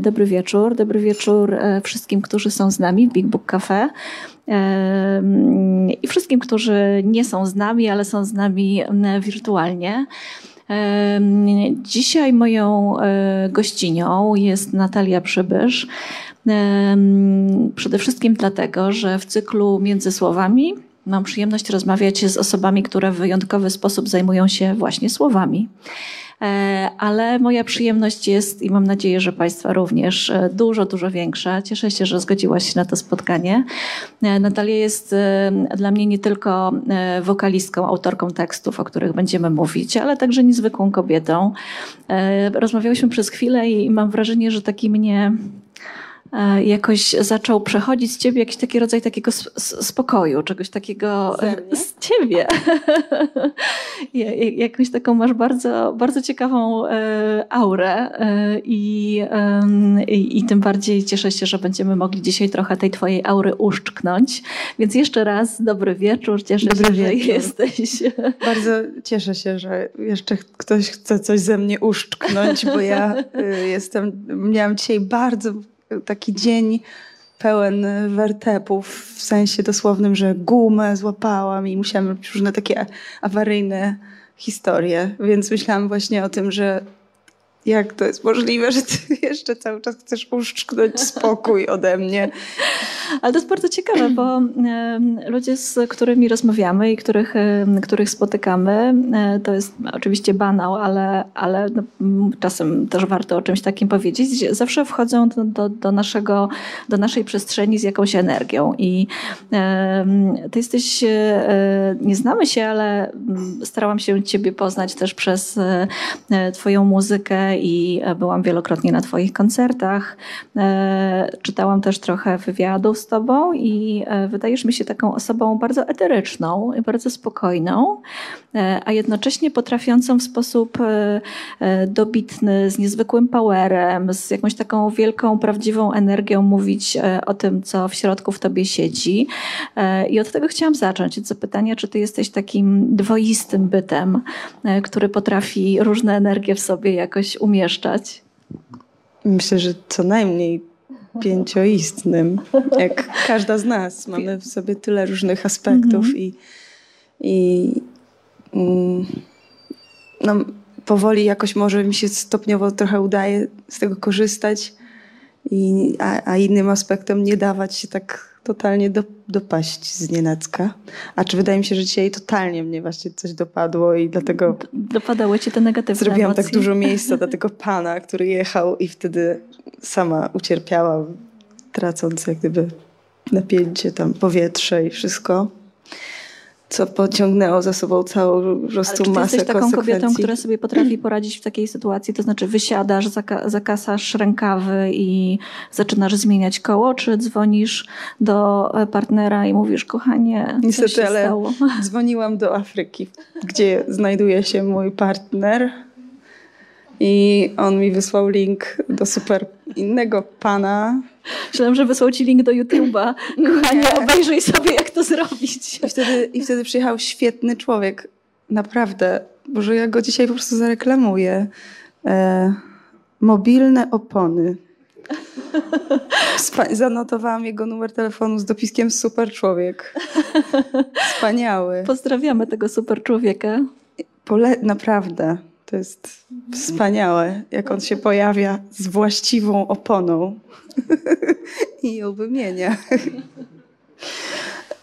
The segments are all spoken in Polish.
dobry wieczór. Dobry wieczór e, wszystkim, którzy są z nami w Big Book Cafe e, i wszystkim, którzy nie są z nami, ale są z nami wirtualnie. Dzisiaj moją gościnią jest Natalia Przybysz. Przede wszystkim dlatego, że w cyklu Między Słowami mam przyjemność rozmawiać z osobami, które w wyjątkowy sposób zajmują się właśnie słowami. E, ale moja przyjemność jest i mam nadzieję, że Państwa również e, dużo, dużo większa. Cieszę się, że zgodziłaś się na to spotkanie. E, Natalia jest dla mnie nie tylko wokalistką, autorką tekstów, o których będziemy mówić, ale także niezwykłą kobietą. Rozmawiałyśmy przez chwilę i mam wrażenie, że taki mnie jakoś zaczął przechodzić z ciebie jakiś taki rodzaj takiego spokoju, czegoś takiego e, z ciebie. Jakąś taką masz bardzo, bardzo ciekawą e, aurę i, i, i tym bardziej cieszę się, że będziemy mogli dzisiaj trochę tej twojej aury uszczknąć. Więc jeszcze raz dobry wieczór, cieszę dobry się, wieczór. że jesteś. Bardzo cieszę się, że jeszcze ktoś chce coś ze mnie uszczknąć, bo ja jestem, miałam dzisiaj bardzo taki dzień pełen wertepów, w sensie dosłownym, że gumę złapałam i musiałam robić różne takie awaryjne historie, więc myślałam właśnie o tym, że jak to jest możliwe, że ty jeszcze cały czas chcesz uszczknąć spokój ode mnie. Ale to jest bardzo ciekawe, bo ludzie, z którymi rozmawiamy i których, których spotykamy, e, to jest oczywiście banał, ale, ale no, czasem też warto o czymś takim powiedzieć, zawsze wchodzą do, do, do, naszego, do naszej przestrzeni z jakąś energią. I ty jesteś, e, nie znamy się, ale starałam się ciebie poznać też przez e, twoją muzykę i e, byłam wielokrotnie na Twoich koncertach. E, czytałam też trochę wywiadów z Tobą i e, wydajesz mi się taką osobą bardzo eteryczną i bardzo spokojną, a jednocześnie potrafiącą w sposób dobitny, z niezwykłym powerem, z jakąś taką wielką, prawdziwą energią mówić o tym, co w środku w Tobie siedzi. I od tego chciałam zacząć, od zapytania, czy Ty jesteś takim dwoistym bytem, który potrafi różne energie w sobie jakoś umieszczać? Myślę, że co najmniej pięcioistnym, jak każda z nas. Mamy w sobie tyle różnych aspektów -hmm. i, i mm, no, powoli jakoś może mi się stopniowo trochę udaje z tego korzystać, i, a, a innym aspektem nie dawać się tak totalnie do, dopaść z nienacka. A czy wydaje mi się, że dzisiaj totalnie mnie właśnie coś dopadło i dlatego... Dopadało ci te negatywne Zrobiłam emocje. tak dużo miejsca dla tego pana, który jechał i wtedy sama ucierpiałam, tracąc jak gdyby napięcie tam, powietrze i wszystko co pociągnęło za sobą całą prostą masę jesteś taką kobietą, która sobie potrafi poradzić w takiej sytuacji, to znaczy wysiadasz, zaka zakasasz rękawy i zaczynasz zmieniać koło, czy dzwonisz do partnera i mówisz, kochanie, Niestety, ale stało? dzwoniłam do Afryki, gdzie znajduje się mój partner i on mi wysłał link do super innego pana. Myślałam, że wysłał ci link do YouTube'a. Kochanie, obejrzyj sobie, jak to zrobić. I wtedy, I wtedy przyjechał świetny człowiek. Naprawdę. Boże, ja go dzisiaj po prostu zareklamuję. E, mobilne opony. Spa zanotowałam jego numer telefonu z dopiskiem super człowiek. Wspaniały. Pozdrawiamy tego super człowieka. Pole naprawdę. To jest wspaniałe, jak on się pojawia z właściwą oponą i ją wymienia.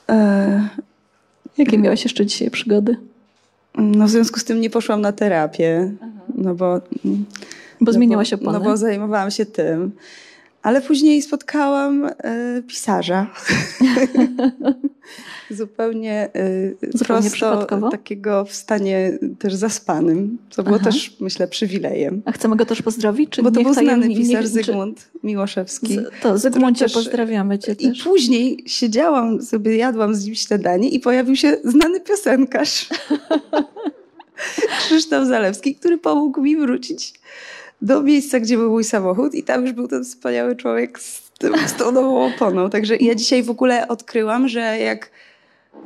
E, Jakie miałaś jeszcze dzisiaj przygody? No w związku z tym nie poszłam na terapię, no bo... Bo zmieniłaś oponę? No bo zajmowałam się tym. Ale później spotkałam y, pisarza. Zupełnie, y, Zupełnie prosto, takiego w stanie też zaspanym, co było Aha. też, myślę, przywilejem. A chcemy go też pozdrowić? Czy Bo to był znany tajemni- pisarz niech- czy- Zygmunt Miłoszewski. Z, to Zygmuncie, też- pozdrawiamy cię I też. później siedziałam sobie, jadłam z nim śniadanie i pojawił się znany piosenkarz. Krzysztof Zalewski, który pomógł mi wrócić do miejsca, gdzie był mój samochód i tam już był ten wspaniały człowiek z, tym, z tą nową oponą. Także ja dzisiaj w ogóle odkryłam, że jak,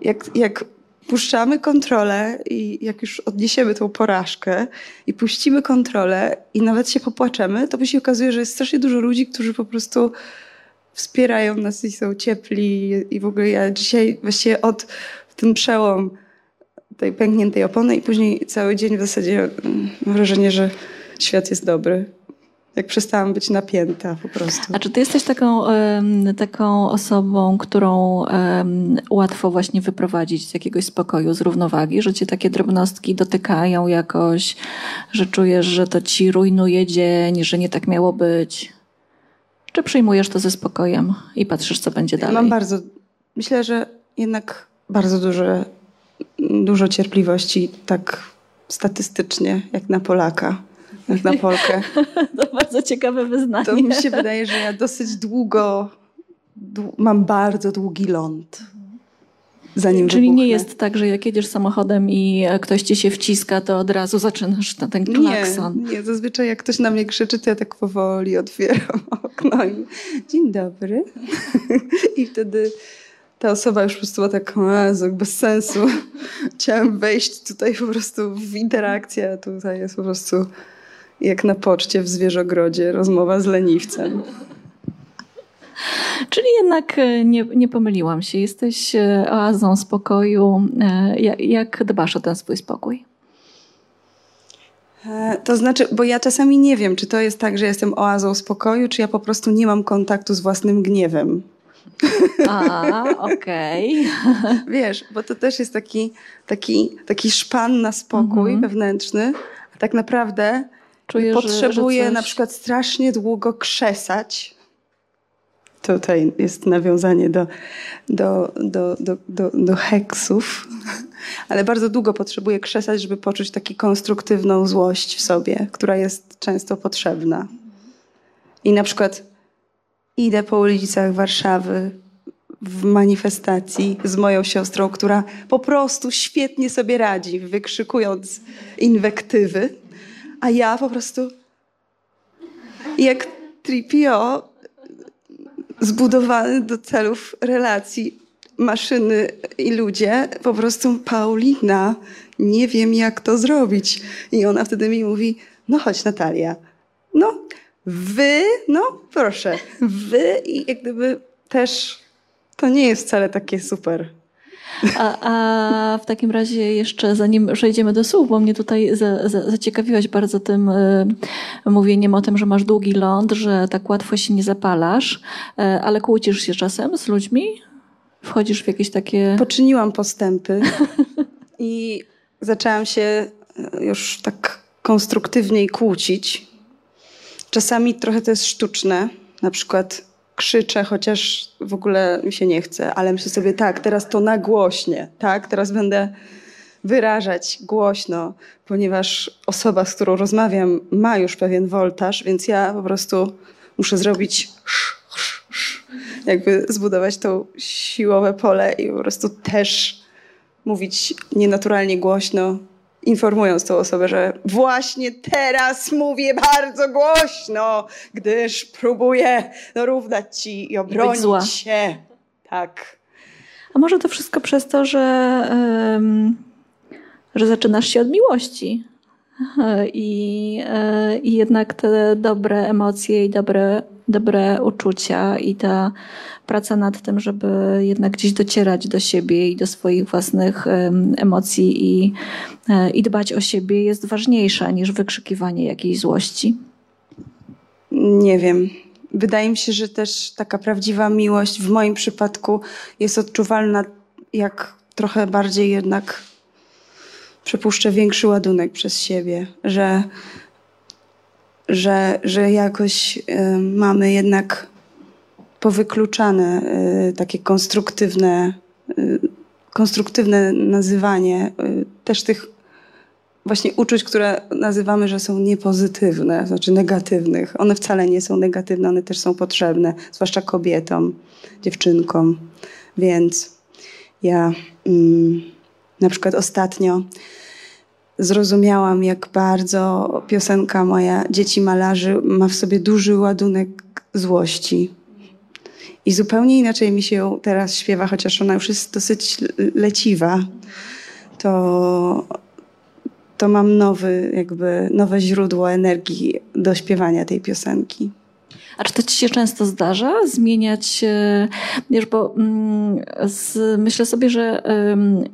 jak, jak puszczamy kontrolę i jak już odniesiemy tą porażkę i puścimy kontrolę i nawet się popłaczemy, to by się okazuje, że jest strasznie dużo ludzi, którzy po prostu wspierają nas i są ciepli i w ogóle ja dzisiaj właściwie od ten przełom tej pękniętej opony i później cały dzień w zasadzie mam wrażenie, że świat jest dobry. Jak przestałam być napięta po prostu. A czy ty jesteś taką, taką osobą, którą łatwo właśnie wyprowadzić z jakiegoś spokoju, z równowagi, że cię takie drobnostki dotykają jakoś, że czujesz, że to ci rujnuje dzień, że nie tak miało być? Czy przyjmujesz to ze spokojem i patrzysz, co będzie dalej? Mam bardzo, myślę, że jednak bardzo duże, dużo cierpliwości, tak statystycznie, jak na Polaka, na Polkę. To bardzo ciekawe wyznanie. To mi się wydaje, że ja dosyć długo, dłu- mam bardzo długi ląd. Zanim Czyli nie wybuchnę. jest tak, że jak jedziesz samochodem i ktoś ci się wciska, to od razu zaczynasz na ten klakson. Nie, nie, zazwyczaj jak ktoś na mnie krzyczy, to ja tak powoli otwieram okno i dzień dobry. I wtedy ta osoba już po prostu ma tak, Jezu, bez sensu. Chciałem wejść tutaj po prostu w interakcję, a tutaj jest po prostu jak na poczcie w zwierzogrodzie rozmowa z leniwcem. Czyli jednak e, nie, nie pomyliłam się. Jesteś e, oazą spokoju. E, ja- Jak dbasz o ten swój spokój? To znaczy, bo ja czasami nie wiem, czy to jest tak, że jestem oazą spokoju, czy ja po prostu nie mam kontaktu z własnym gniewem. A, okej. Wiesz, bo to też jest taki, taki, taki szpan na spokój Mhm. wewnętrzny, a tak naprawdę Że- potrzebuję że coś- na przykład strasznie długo krzesać. Tutaj jest nawiązanie do, do, do, do, do, do heksów, ale bardzo długo potrzebuję krzesać, żeby poczuć taką konstruktywną złość w sobie, która jest często potrzebna. I na przykład idę po ulicach Warszawy w manifestacji z moją siostrą, która po prostu świetnie sobie radzi, wykrzykując inwektywy, a ja po prostu jak tripio zbudowany do celów relacji maszyny i ludzie, po prostu Paulina, nie wiem jak to zrobić. I ona wtedy mi mówi, no chodź Natalia, no wy, no proszę, wy i jak gdyby też to nie jest wcale takie super. A, a w takim razie jeszcze zanim przejdziemy do słów, bo mnie tutaj za, za, zaciekawiłaś bardzo tym y, mówieniem o tym, że masz długi ląd, że tak łatwo się nie zapalasz, y, ale kłócisz się czasem z ludźmi? Wchodzisz w jakieś takie... Poczyniłam postępy i zaczęłam się e, już tak konstruktywniej kłócić. Czasami trochę to jest sztuczne, na przykład krzyczę, chociaż w ogóle mi się nie chce, ale myślę sobie tak, teraz to nagłośnie, tak, teraz będę wyrażać głośno, ponieważ osoba, z którą rozmawiam, ma już pewien woltaż, więc ja po prostu muszę zrobić jakby zbudować to siłowe pole i po prostu też mówić nienaturalnie głośno, informując tą osobę, że właśnie teraz mówię bardzo głośno, gdyż próbuję dorównać ci i obronić się. Tak. A może to wszystko przez to, że, że zaczynasz się od miłości. I, e, I jednak te dobre emocje i dobre, dobre uczucia i ta praca nad tym, żeby jednak gdzieś docierać do siebie i do swoich własnych em, emocji i, e, i dbać o siebie jest ważniejsza niż wykrzykiwanie jakiejś złości. Nie wiem. Wydaje mi się, że też taka prawdziwa miłość w moim przypadku jest odczuwalna, jak trochę bardziej jednak przepuszczę większy ładunek przez siebie, że że, że jakoś y, mamy jednak powykluczane y, takie konstruktywne, y, konstruktywne nazywanie też tych właśnie uczuć, które nazywamy, że są niepozytywne, znaczy negatywnych. One wcale nie są negatywne, one też są potrzebne, zwłaszcza kobietom, dziewczynkom. Więc ja mm, na przykład ostatnio zrozumiałam, jak bardzo piosenka moja Dzieci Malarzy ma w sobie duży ładunek złości. I zupełnie inaczej mi się ją teraz śpiewa, chociaż ona już jest dosyć leciwa. To, to mam nowy, jakby nowe źródło energii do śpiewania tej piosenki. A czy to ci się często zdarza zmieniać, e, wiesz, bo mm, z, myślę sobie, że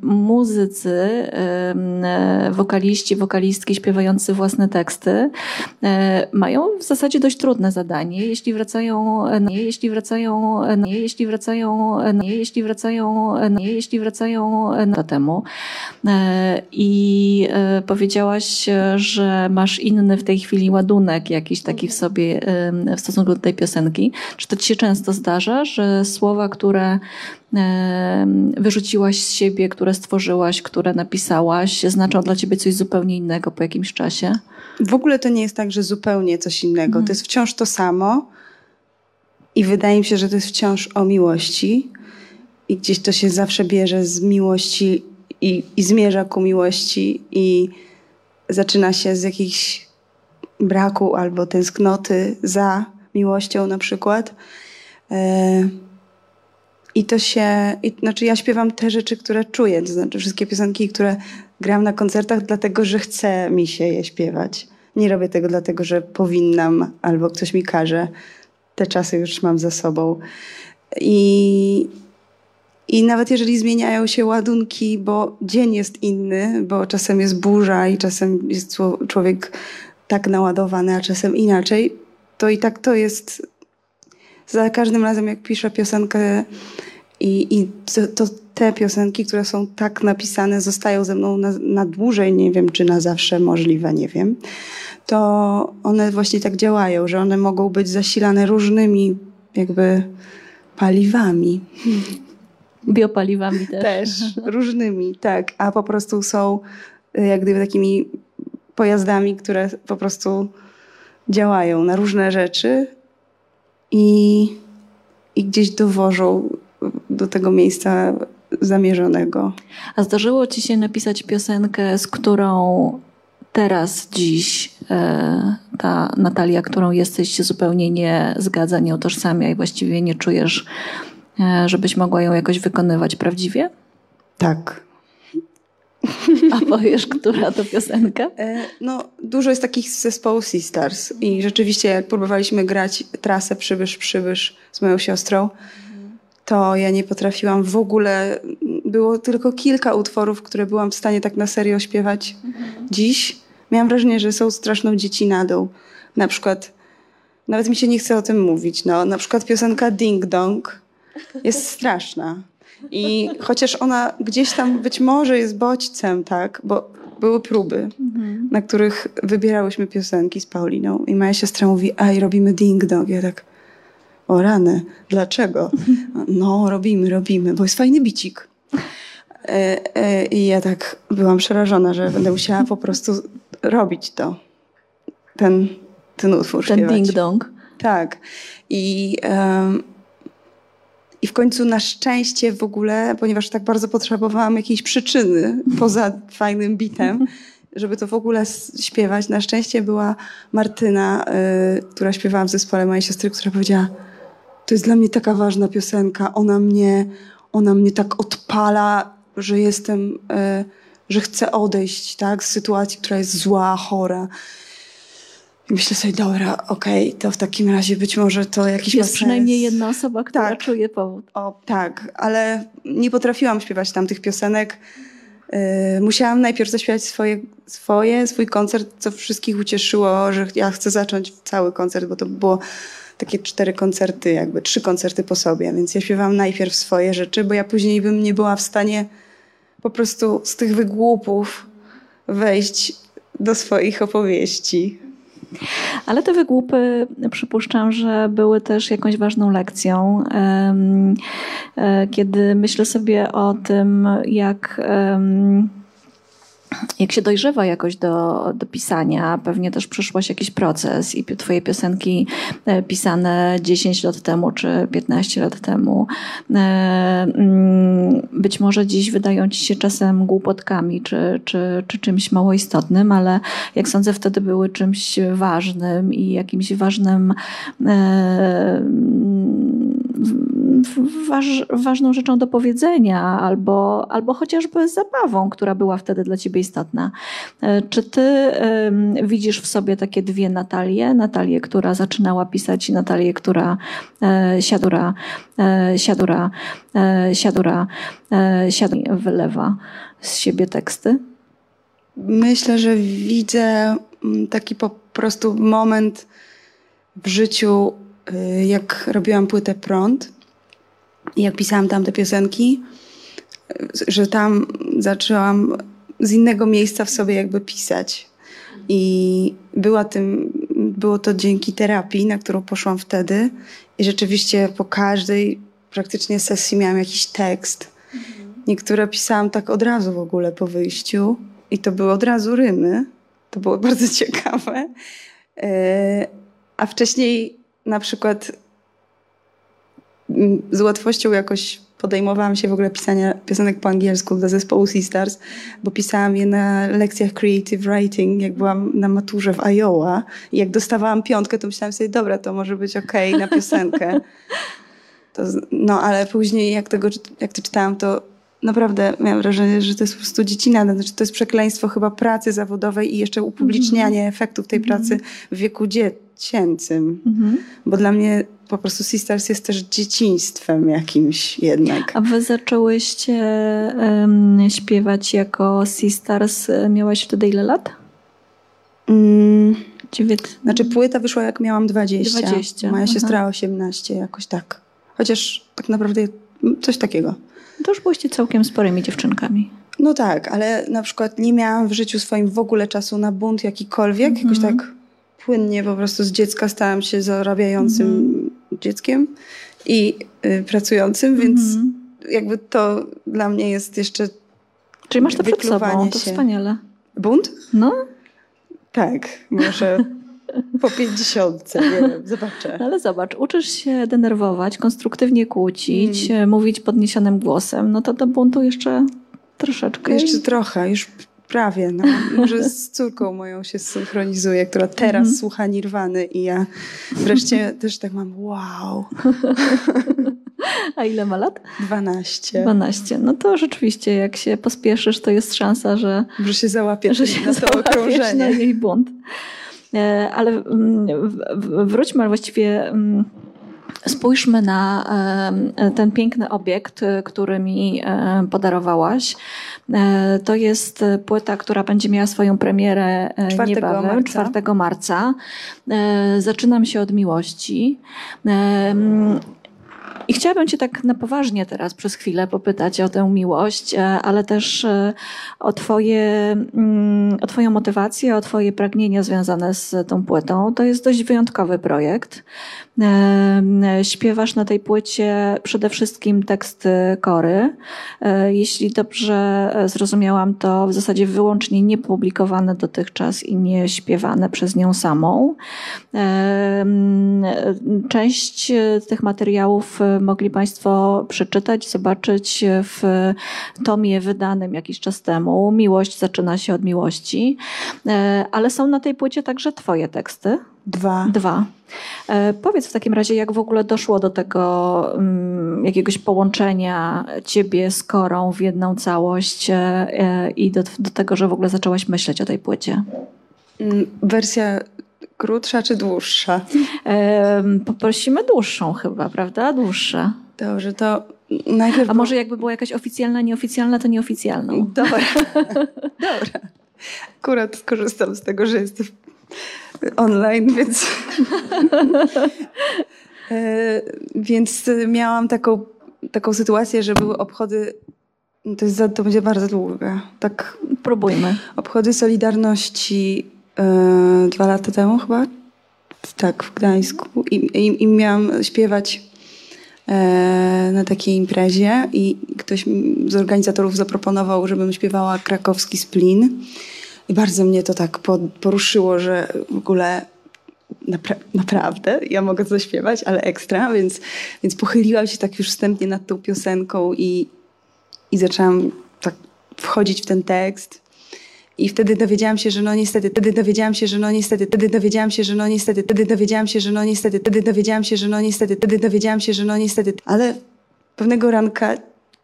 muzycy, e, wokaliści, wokalistki śpiewający własne teksty e, mają w zasadzie dość trudne zadanie, jeśli wracają, jeśli wracają, jeśli wracają, jeśli wracają, jeśli wracają do temu. I powiedziałaś, że masz inny w tej chwili ładunek jakiś taki w sobie w stosunku do tej piosenki. Czy to ci się często zdarza, że słowa, które wyrzuciłaś z siebie, które stworzyłaś, które napisałaś, znaczą dla ciebie coś zupełnie innego po jakimś czasie? W ogóle to nie jest tak, że zupełnie coś innego. Mhm. To jest wciąż to samo i wydaje mi się, że to jest wciąż o miłości i gdzieś to się zawsze bierze z miłości i, i zmierza ku miłości i zaczyna się z jakichś braku albo tęsknoty za miłością na przykład. E, I to się, i, znaczy ja śpiewam te rzeczy, które czuję, to znaczy wszystkie piosenki, które gram na koncertach, dlatego że chce mi się je śpiewać. Nie robię tego dlatego, że powinnam albo ktoś mi każe. Te czasy już mam za sobą. I, i nawet jeżeli zmieniają się ładunki, bo dzień jest inny, bo czasem jest burza i czasem jest człowiek tak naładowany, a czasem inaczej, to i tak to jest za każdym razem, jak piszę piosenkę i, i to, to, te piosenki, które są tak napisane, zostają ze mną na, na dłużej, nie wiem czy na zawsze możliwe, nie wiem, to one właśnie tak działają, że one mogą być zasilane różnymi jakby paliwami. Biopaliwami też. Też, różnymi, tak. A po prostu są y, jak gdyby takimi pojazdami, które po prostu działają na różne rzeczy i, i gdzieś dowożą do tego miejsca zamierzonego. A zdarzyło ci się napisać piosenkę, z którą teraz, dziś e, ta Natalia, którą jesteś, się zupełnie nie zgadza, nie utożsamia i właściwie nie czujesz, e, żebyś mogła ją jakoś wykonywać prawdziwie? Tak. A powiesz, która to piosenka? E, no, dużo jest takich z zespołu Sisters i rzeczywiście jak próbowaliśmy grać trasę Przybysz, Przybysz z moją siostrą, to ja nie potrafiłam w ogóle, było tylko kilka utworów, które byłam w stanie tak na serio śpiewać dziś. Miałam wrażenie, że są straszną dziecinadą. Na przykład, nawet mi się nie chce o tym mówić, no, na przykład piosenka Ding Dong jest straszna. I chociaż ona gdzieś tam być może jest bodźcem, tak, bo były próby, mhm. na których wybierałyśmy piosenki z Pauliną i moja siostra mówi, aj, robimy ding dong. Ja tak, o rany, dlaczego? No, robimy, robimy, bo jest fajny bicik. E, e, I ja tak byłam przerażona, że będę musiała po prostu robić to. Ten, ten utwór Ten śpiewać. ding dong. Tak. I um, i w końcu na szczęście w ogóle, ponieważ tak bardzo potrzebowałam jakiejś przyczyny poza fajnym bitem, żeby to w ogóle śpiewać, na szczęście była Martyna, y, która śpiewała w zespole mojej siostry, która powiedziała, to jest dla mnie taka ważna piosenka, ona mnie, ona mnie tak odpala, że jestem, y, że chcę odejść tak, z sytuacji, która jest zła, chora. Myślę sobie, dobra, okej, okay, to w takim razie być może to jakiś Jest przynajmniej jedna osoba, która tak. czuje powód. O, tak, ale nie potrafiłam śpiewać tam tych piosenek. Yy, musiałam najpierw zaśpiewać swoje, swoje, swój koncert, co wszystkich ucieszyło, że ja chcę zacząć cały koncert, bo to było takie cztery koncerty, jakby trzy koncerty po sobie, więc ja śpiewałam najpierw swoje rzeczy, bo ja później bym nie była w stanie po prostu z tych wygłupów wejść do swoich opowieści. Ale te wygłupy przypuszczam, że były też jakąś ważną lekcją. E, kiedy myślę sobie o tym, jak jak się dojrzewa jakoś do, do pisania, pewnie też przeszłaś jakiś proces i twoje piosenki e, pisane 10 lat temu czy 15 lat temu e, mm, być może dziś wydają ci się czasem głupotkami czy, czy, czy czymś mało istotnym, ale jak sądzę wtedy były czymś ważnym i jakimś ważnym e, waż, ważną rzeczą do powiedzenia, albo, albo chociażby zabawą, która była wtedy dla ciebie istotna. E, czy ty widzisz w sobie takie dwie Natalie? Natalię, która zaczynała pisać i Natalię, która e, siadura, e, siadura, siadura, siadura wylewa z siebie teksty? Myślę, że widzę mm, taki po prostu moment w życiu, y, jak robiłam płytę Prąd jak pisałam tam te piosenki, że tam zaczęłam z innego miejsca w sobie jakby pisać. I była tym, było to dzięki terapii, na którą poszłam wtedy. I rzeczywiście po każdej praktycznie sesji miałam jakiś tekst. Niektóre pisałam tak od razu w ogóle po wyjściu. I to były od razu rymy. To było bardzo ciekawe. E, a wcześniej na przykład z łatwością jakoś podejmowałam się w ogóle pisania piosenek po angielsku do zespołu Sisters, bo pisałam je na lekcjach creative writing, jak byłam na maturze w Iowa i jak dostawałam piątkę, to myślałam sobie, dobra, to może być okej okay na piosenkę. To, no, ale później jak, tego, jak to czytałam, to naprawdę miałam wrażenie, że to jest po prostu dziecina, znaczy to jest przekleństwo chyba pracy zawodowej i jeszcze upublicznianie mm -hmm. efektów tej pracy mm -hmm. w wieku dziecięcym. Mm -hmm. Bo dla mnie po prostu Sisters jest też dzieciństwem jakimś jednak. A wy zaczęłyście um, śpiewać jako Sisters, miałaś wtedy ile lat? Mm, Znaczy płyta wyszła jak miałam 20. 20. Moja Aha. siostra 18, jakoś tak. Chociaż tak naprawdę coś takiego. To już byłyście całkiem sporymi dziewczynkami. No tak, ale na przykład nie miałam w życiu swoim w ogóle czasu na bunt jakikolwiek. -hmm. Jakoś tak płynnie po prostu z dziecka stałam się zarabiającym -hmm dzieckiem i y, pracującym, więc mm -hmm. jakby to dla mnie jest jeszcze. Czyli masz to przed sobą, to się. wspaniale. Bunt? No. Tak, może po pięćdziesiątce, nie wiem, zobaczę. No ale zobacz, uczysz się denerwować, konstruktywnie kłócić, mm. mówić podniesionym głosem, no to do buntu jeszcze troszeczkę. Jeszcze trochę, już Prawie, no. Może z córką moją się synchronizuje, która teraz mm -hmm. słucha Nirwany i ja wreszcie też tak mam wow. A ile ma lat? 12. 12. No to rzeczywiście, jak się pospieszysz, to jest szansa, że... Że się załapiesz że się na to okrążenie. na jej bunt. E, ale mm, wróćmy, właściwie mm, Spójrzmy na ten piękny obiekt, który mi podarowałaś. E, to jest płyta, która będzie miała swoją premierę 4 e, niebawem, marca. 4 marca. E, zaczynam się od miłości. I chciałabym Cię tak na poważnie teraz przez chwilę popytać o tę miłość, e, ale też e, o, twoje, mm, o Twoją motywację, o Twoje pragnienia związane z tą płytą. To jest dość wyjątkowy projekt. E, śpiewasz na tej płycie przede wszystkim teksty kory. Jeśli dobrze zrozumiałam, to w zasadzie wyłącznie niepublikowane dotychczas i nie śpiewane przez nią samą. Część tych materiałów mogli Państwo przeczytać, zobaczyć w tomie wydanym jakiś czas temu. Miłość zaczyna się od miłości, e, ale są na tej płycie także Twoje teksty. Dwa. Dwa. E, powiedz w takim razie, jak w ogóle doszło do tego um, jakiegoś połączenia ciebie z Korą w jedną całość e, i do, do tego, że w ogóle zaczęłaś myśleć o tej płycie? Mm, wersja Krótsza czy dłuższa? poprosimy dłuższą chyba, prawda? Dłuższa. Dobrze, to najpierw... A może jakby była jakaś oficjalna, nieoficjalna, to nieoficjalną. Dobra. Dobra. Akurat skorzystam z tego, że jestem online, więc... E, więc miałam taką, taką sytuację, że były obchody to, jest, to będzie bardzo długie. Tak, próbujmy. Obchody Solidarności e, dwa lata temu chyba, tak, w Gdańsku i, i, i miałam śpiewać e, na takiej imprezie i ktoś z organizatorów zaproponował, żebym śpiewała krakowski splin. I bardzo mnie to tak poruszyło, że w ogóle Napra naprawdę, ja mogę zaśpiewać, ale ekstra, więc, więc pochyliłam się tak już wstępnie nad tą piosenką i, i zaczęłam tak wchodzić w ten tekst. I wtedy dowiedziałam się, że no niestety, wtedy dowiedziałam się, że no niestety, wtedy dowiedziałam się, że no niestety, wtedy dowiedziałam się, że no niestety, wtedy dowiedziałam się, że no niestety, wtedy dowiedziałam się, że no niestety. Ale pewnego ranka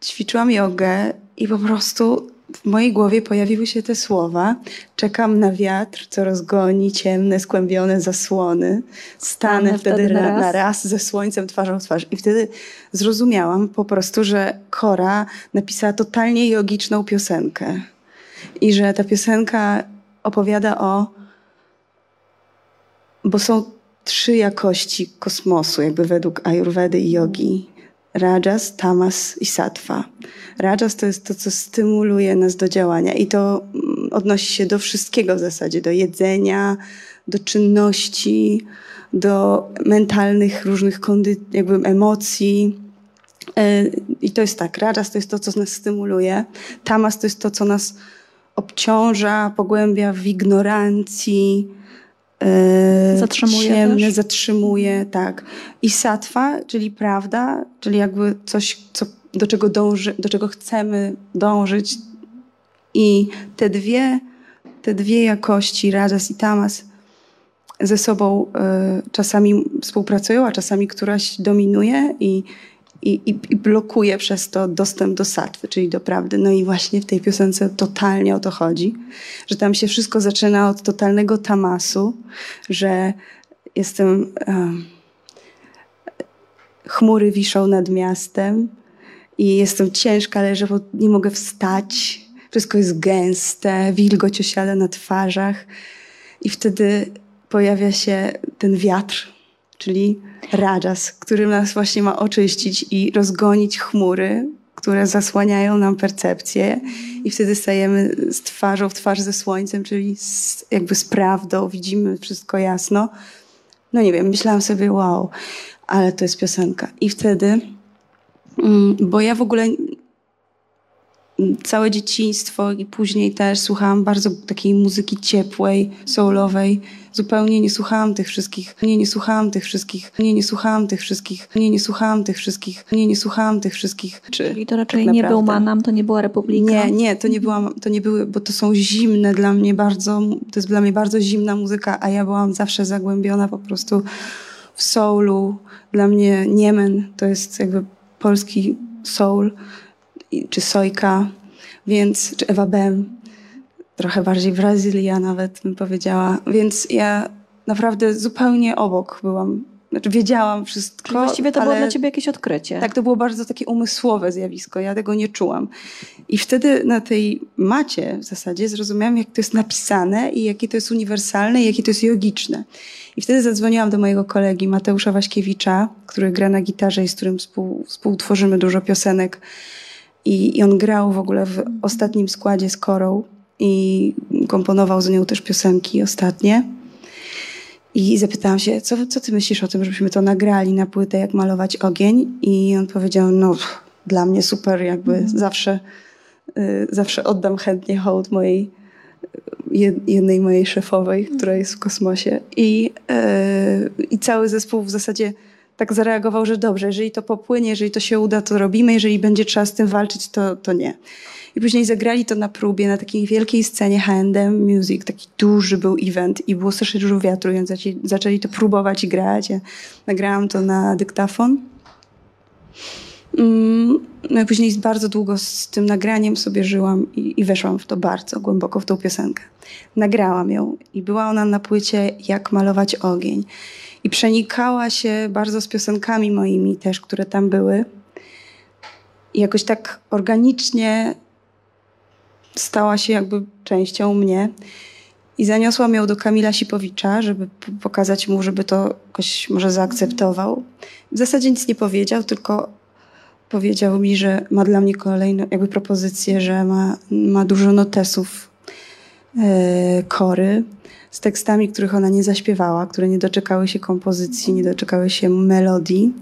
ćwiczyłam jogę i po prostu w mojej głowie pojawiły się te słowa. Czekam na wiatr, co rozgoni ciemne, skłębione zasłony. Stanę wtedy, wtedy na, raz. na raz ze słońcem twarzą w twarz. I wtedy zrozumiałam po prostu, że Kora napisała totalnie jogiczną piosenkę. I że ta piosenka opowiada o. Bo są trzy jakości kosmosu, jakby według Ayurvedy i jogi. Rajas, Tamas i Sattva. Rajas to jest to, co stymuluje nas do działania i to mm, odnosi się do wszystkiego w zasadzie, do jedzenia, do czynności, do mentalnych różnych kondy- jakby emocji. E, I to jest tak, Rajas to jest to, co nas stymuluje, Tamas to jest to, co nas obciąża, pogłębia w ignorancji, zatrzymuje ciemne, też? zatrzymuje, tak. I satwa, czyli prawda, czyli jakby coś, co, do, czego dąży, do czego chcemy dążyć. I te dwie, te dwie jakości, rajas i tamas, ze sobą y, czasami współpracują, a czasami któraś dominuje i, i, i, i, blokuje przez to dostęp do satwy, czyli do prawdy. No i właśnie w tej piosence totalnie o to chodzi, że tam się wszystko zaczyna od totalnego tamasu, że jestem. Um, chmury wiszą nad miastem i jestem ciężka, leżę, bo nie mogę wstać. Wszystko jest gęste, wilgoć osiada na twarzach. I wtedy pojawia się ten wiatr, czyli Rajas, który nas właśnie ma oczyścić i rozgonić chmury, które zasłaniają nam percepcję i wtedy stajemy z twarzą w twarz ze słońcem, czyli z, jakby z prawdą, widzimy wszystko jasno. No nie wiem, myślałam sobie, wow, ale to jest piosenka. I wtedy, mm, bo ja w ogóle całe dzieciństwo i później też słuchałam bardzo takiej muzyki ciepłej, soulowej. Zupełnie nie słuchałam tych wszystkich, nie, nie słuchałam tych wszystkich, nie, nie słuchałam tych wszystkich, nie, nie słuchałam tych wszystkich, nie, nie słuchałam tych wszystkich. Czy, Czyli to raczej tak nie był Manam, to nie była Republika? Nie, nie, to nie, była, to nie były, bo to są zimne dla mnie bardzo, to jest dla mnie bardzo zimna muzyka, a ja byłam zawsze zagłębiona po prostu w soulu. Dla mnie Niemen to jest jakby polski soul czy Sojka, więc, czy Ewa Bem, trochę bardziej Brazylia nawet bym powiedziała. Więc ja naprawdę zupełnie obok byłam. Znaczy wiedziałam wszystko. Czyli właściwie to ale... było dla ciebie jakieś odkrycie. Tak, to było bardzo takie umysłowe zjawisko. Ja tego nie czułam. I wtedy na tej macie w zasadzie zrozumiałam, jak to jest napisane i jakie to jest uniwersalne i jakie to jest jogiczne. I wtedy zadzwoniłam do mojego kolegi Mateusza Waśkiewicza, który gra na gitarze i z którym współ, współtworzymy dużo piosenek i, I, on grał w ogóle w ostatnim składzie z Korą i komponował z nią też piosenki ostatnie. I zapytałam się, co, co ty myślisz o tym, żebyśmy to nagrali na płytę, jak malować ogień? I on powiedział, no dla mnie super, jakby mm. zawsze, y, zawsze oddam chętnie hołd mojej jednej mojej szefowej, która jest w kosmosie. I, y, I cały zespół w zasadzie tak zareagował, że dobrze, jeżeli to popłynie, jeżeli to się uda, to robimy, jeżeli będzie trzeba z tym walczyć, to, to nie. I później zagrali to na próbie, na takiej wielkiej scenie H&M Music, taki duży był event i było strasznie dużo wiatru, więc zaczęli, zaczęli to próbować i grać. Ja nagrałam to na dyktafon. Mm, no i później bardzo długo z tym nagraniem sobie żyłam i, i weszłam w to bardzo głęboko, w tą piosenkę. Nagrałam ją i była ona na płycie Jak malować ogień i przenikała się bardzo z piosenkami moimi też, które tam były. I jakoś tak organicznie stała się jakby częścią mnie. I zaniosłam ją do Kamila Sipowicza, żeby pokazać mu, żeby to jakoś może zaakceptował. W zasadzie nic nie powiedział, tylko powiedział mi, że ma dla mnie kolejną jakby propozycję, że ma, ma dużo notesów yy, kory z tekstami, których ona nie zaśpiewała, które nie doczekały się kompozycji, nie doczekały się melodii.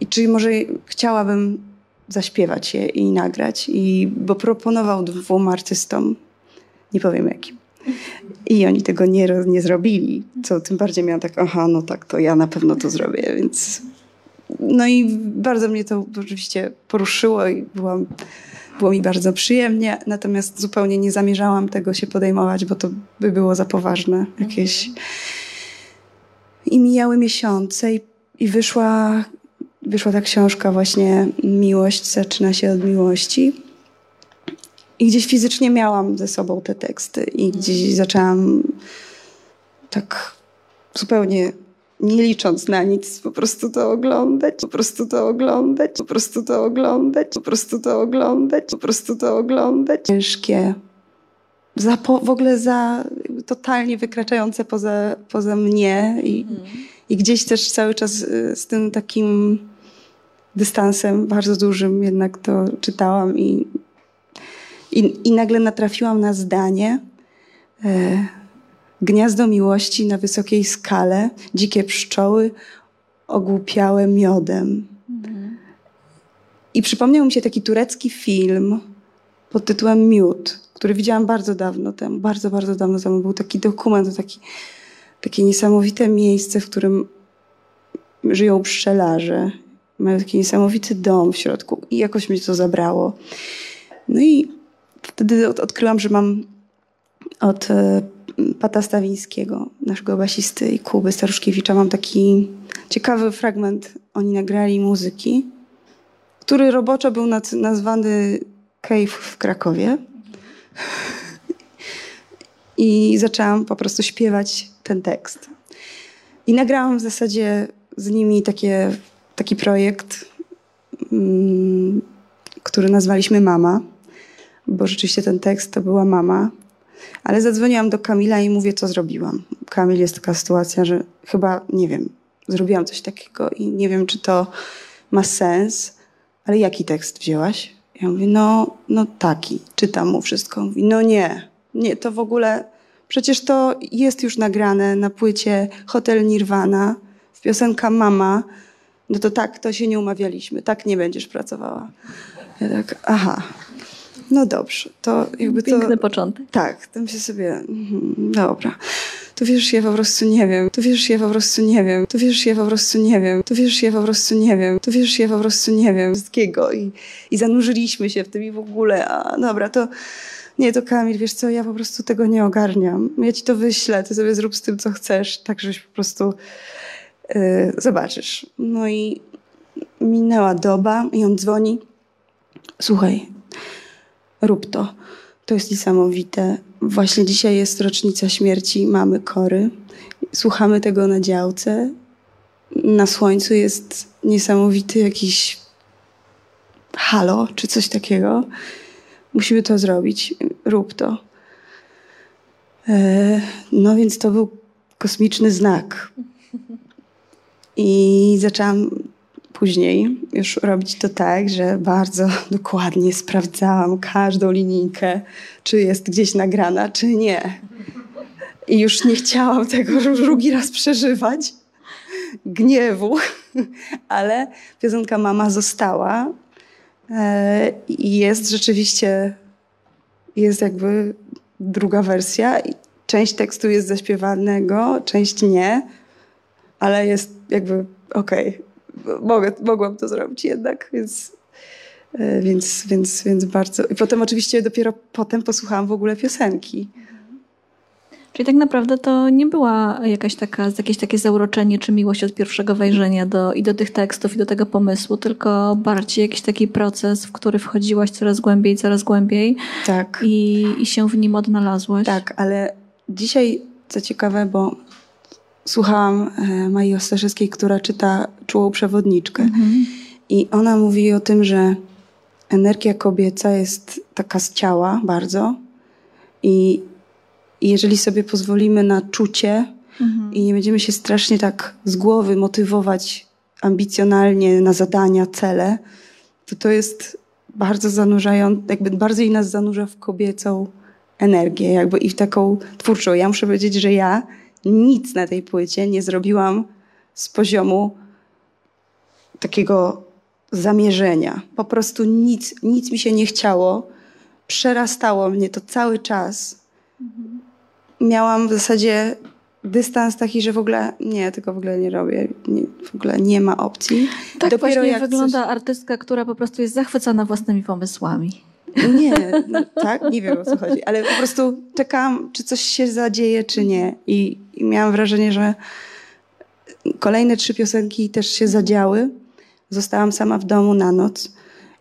I czy może chciałabym zaśpiewać je i nagrać, i, bo proponował dwóm artystom, nie powiem jakim. I oni tego nie, nie zrobili, co tym bardziej miałam tak, aha, no tak, to ja na pewno to zrobię, więc... No i bardzo mnie to oczywiście poruszyło i byłam było mi bardzo przyjemnie, natomiast zupełnie nie zamierzałam tego się podejmować, bo to by było za poważne jakieś. I mijały miesiące i, i wyszła, wyszła ta książka właśnie Miłość zaczyna się od miłości. I gdzieś fizycznie miałam ze sobą te teksty i gdzieś zaczęłam tak zupełnie nie licząc na nic, po prostu to oglądać, po prostu to oglądać, po prostu to oglądać, po prostu to oglądać, po prostu to oglądać. Ciężkie, za, w ogóle za totalnie wykraczające poza, poza mnie i, mhm. i gdzieś też cały czas y, z tym takim dystansem bardzo dużym jednak to czytałam i, i, i nagle natrafiłam na zdanie, e, Gniazdo miłości na wysokiej skale, dzikie pszczoły ogłupiałe miodem. I przypomniał mi się taki turecki film pod tytułem Miód, który widziałam bardzo dawno temu, bardzo, bardzo dawno temu. Był taki dokument, taki, takie niesamowite miejsce, w którym żyją pszczelarze. Mają taki niesamowity dom w środku i jakoś mnie to zabrało. No i wtedy odkryłam, że mam od e, Pata Stawińskiego, naszego basisty i Kuby Staruszkiewicza. Mam taki ciekawy fragment. Oni nagrali muzyki, który roboczo był nazwany Cave w Krakowie. I zaczęłam po prostu śpiewać ten tekst. I nagrałam w zasadzie z nimi takie, taki projekt, mm, który nazwaliśmy Mama, bo rzeczywiście ten tekst to była mama, ale zadzwoniłam do Kamila i mówię, co zrobiłam. Kamil jest taka sytuacja, że chyba, nie wiem, zrobiłam coś takiego i nie wiem, czy to ma sens, ale jaki tekst wzięłaś? Ja mówię, no, no taki. Czytam mu wszystko. Mówi, no nie, nie, to w ogóle, przecież to jest już nagrane na płycie Hotel Nirvana, w piosenka Mama. No to tak, to się nie umawialiśmy, tak nie będziesz pracowała. Ja tak, aha, no dobrze, to jakby Piękny to... Piękny początek. Tak, to myślę sobie, mm, dobra. To wiesz, ja po prostu nie wiem. To wiesz, ja po prostu nie wiem. To wiesz, ja po prostu nie wiem. To wiesz, ja po prostu nie wiem. To wiesz, ja po prostu nie wiem. Wszystkiego. I, i zanurzyliśmy się w tym i w ogóle. A dobra, to nie, to Kamil, wiesz co, ja po prostu tego nie ogarniam. Ja ci to wyślę, ty sobie zrób z tym, co chcesz, tak żeś po prostu yy, zobaczysz. No i minęła doba i on dzwoni. Słuchaj, rób to. To jest niesamowite. Właśnie dzisiaj jest rocznica śmierci mamy Kory. Słuchamy tego na działce. Na słońcu jest niesamowity jakiś halo czy coś takiego. Musimy to zrobić. Rób to. E, no więc to był kosmiczny znak. I zaczęłam później już robić to tak, że bardzo dokładnie sprawdzałam każdą linijkę, czy jest gdzieś nagrana, czy nie. I już nie chciałam tego drugi raz przeżywać, gniewu, ale piosenka Mama została e, i jest rzeczywiście, jest jakby druga wersja. Część tekstu jest zaśpiewanego, część nie, ale jest jakby okej. Okay mogę, mogłam to zrobić jednak, więc, e, więc, więc, więc bardzo. I potem oczywiście dopiero potem posłuchałam w ogóle piosenki. Czyli tak naprawdę to nie była jakaś taka, jakieś takie zauroczenie czy miłość od pierwszego wejrzenia do, i do tych tekstów, i do tego pomysłu, tylko bardziej jakiś taki proces, w który wchodziłaś coraz głębiej, coraz głębiej. Tak. I, i się w nim odnalazłaś. Tak, ale dzisiaj, co ciekawe, bo słuchałam e, Maji Ostarzewskiej, która czyta Czułą Przewodniczkę. Mhm. I ona mówi o tym, że energia kobieca jest taka z ciała bardzo i, i jeżeli sobie pozwolimy na czucie mhm. i nie będziemy się strasznie tak z głowy motywować ambicjonalnie na zadania, cele, to to jest bardzo zanurzające, jakby bardziej nas zanurza w kobiecą energię jakby i w taką twórczą. Ja muszę powiedzieć, że ja nic na tej płycie nie zrobiłam z poziomu takiego zamierzenia. Po prostu nic, nic mi się nie chciało. Przerastało mnie to cały czas. Miałam w zasadzie dystans taki, że w ogóle nie, tego w ogóle nie robię. Nie, w ogóle nie ma opcji. Tak Dopiero właśnie wygląda coś... artystka, która po prostu jest zachwycona własnymi pomysłami. Nie, no, tak, nie wiem o co chodzi, ale po prostu czekałam, czy coś się zadzieje, czy nie. I, I miałam wrażenie, że kolejne trzy piosenki też się zadziały. Zostałam sama w domu na noc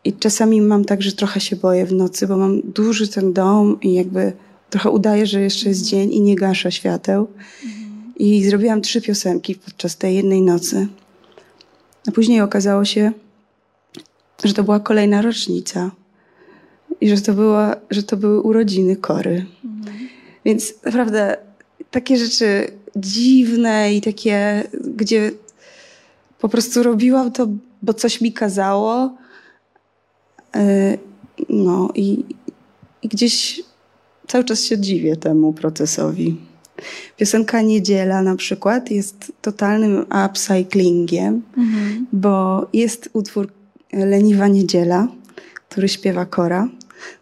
i czasami mam tak, że trochę się boję w nocy, bo mam duży ten dom i jakby trochę udaję, że jeszcze jest dzień i nie gaszę świateł. I zrobiłam trzy piosenki podczas tej jednej nocy. A później okazało się, że to była kolejna rocznica i że to, była, że to były urodziny Kory. Mhm. Więc naprawdę takie rzeczy dziwne i takie, gdzie po prostu robiłam to, bo coś mi kazało. E, no i, i gdzieś cały czas się dziwię temu procesowi. Piosenka Niedziela na przykład jest totalnym upcyclingiem, mhm. bo jest utwór Leniwa Niedziela, który śpiewa Kora.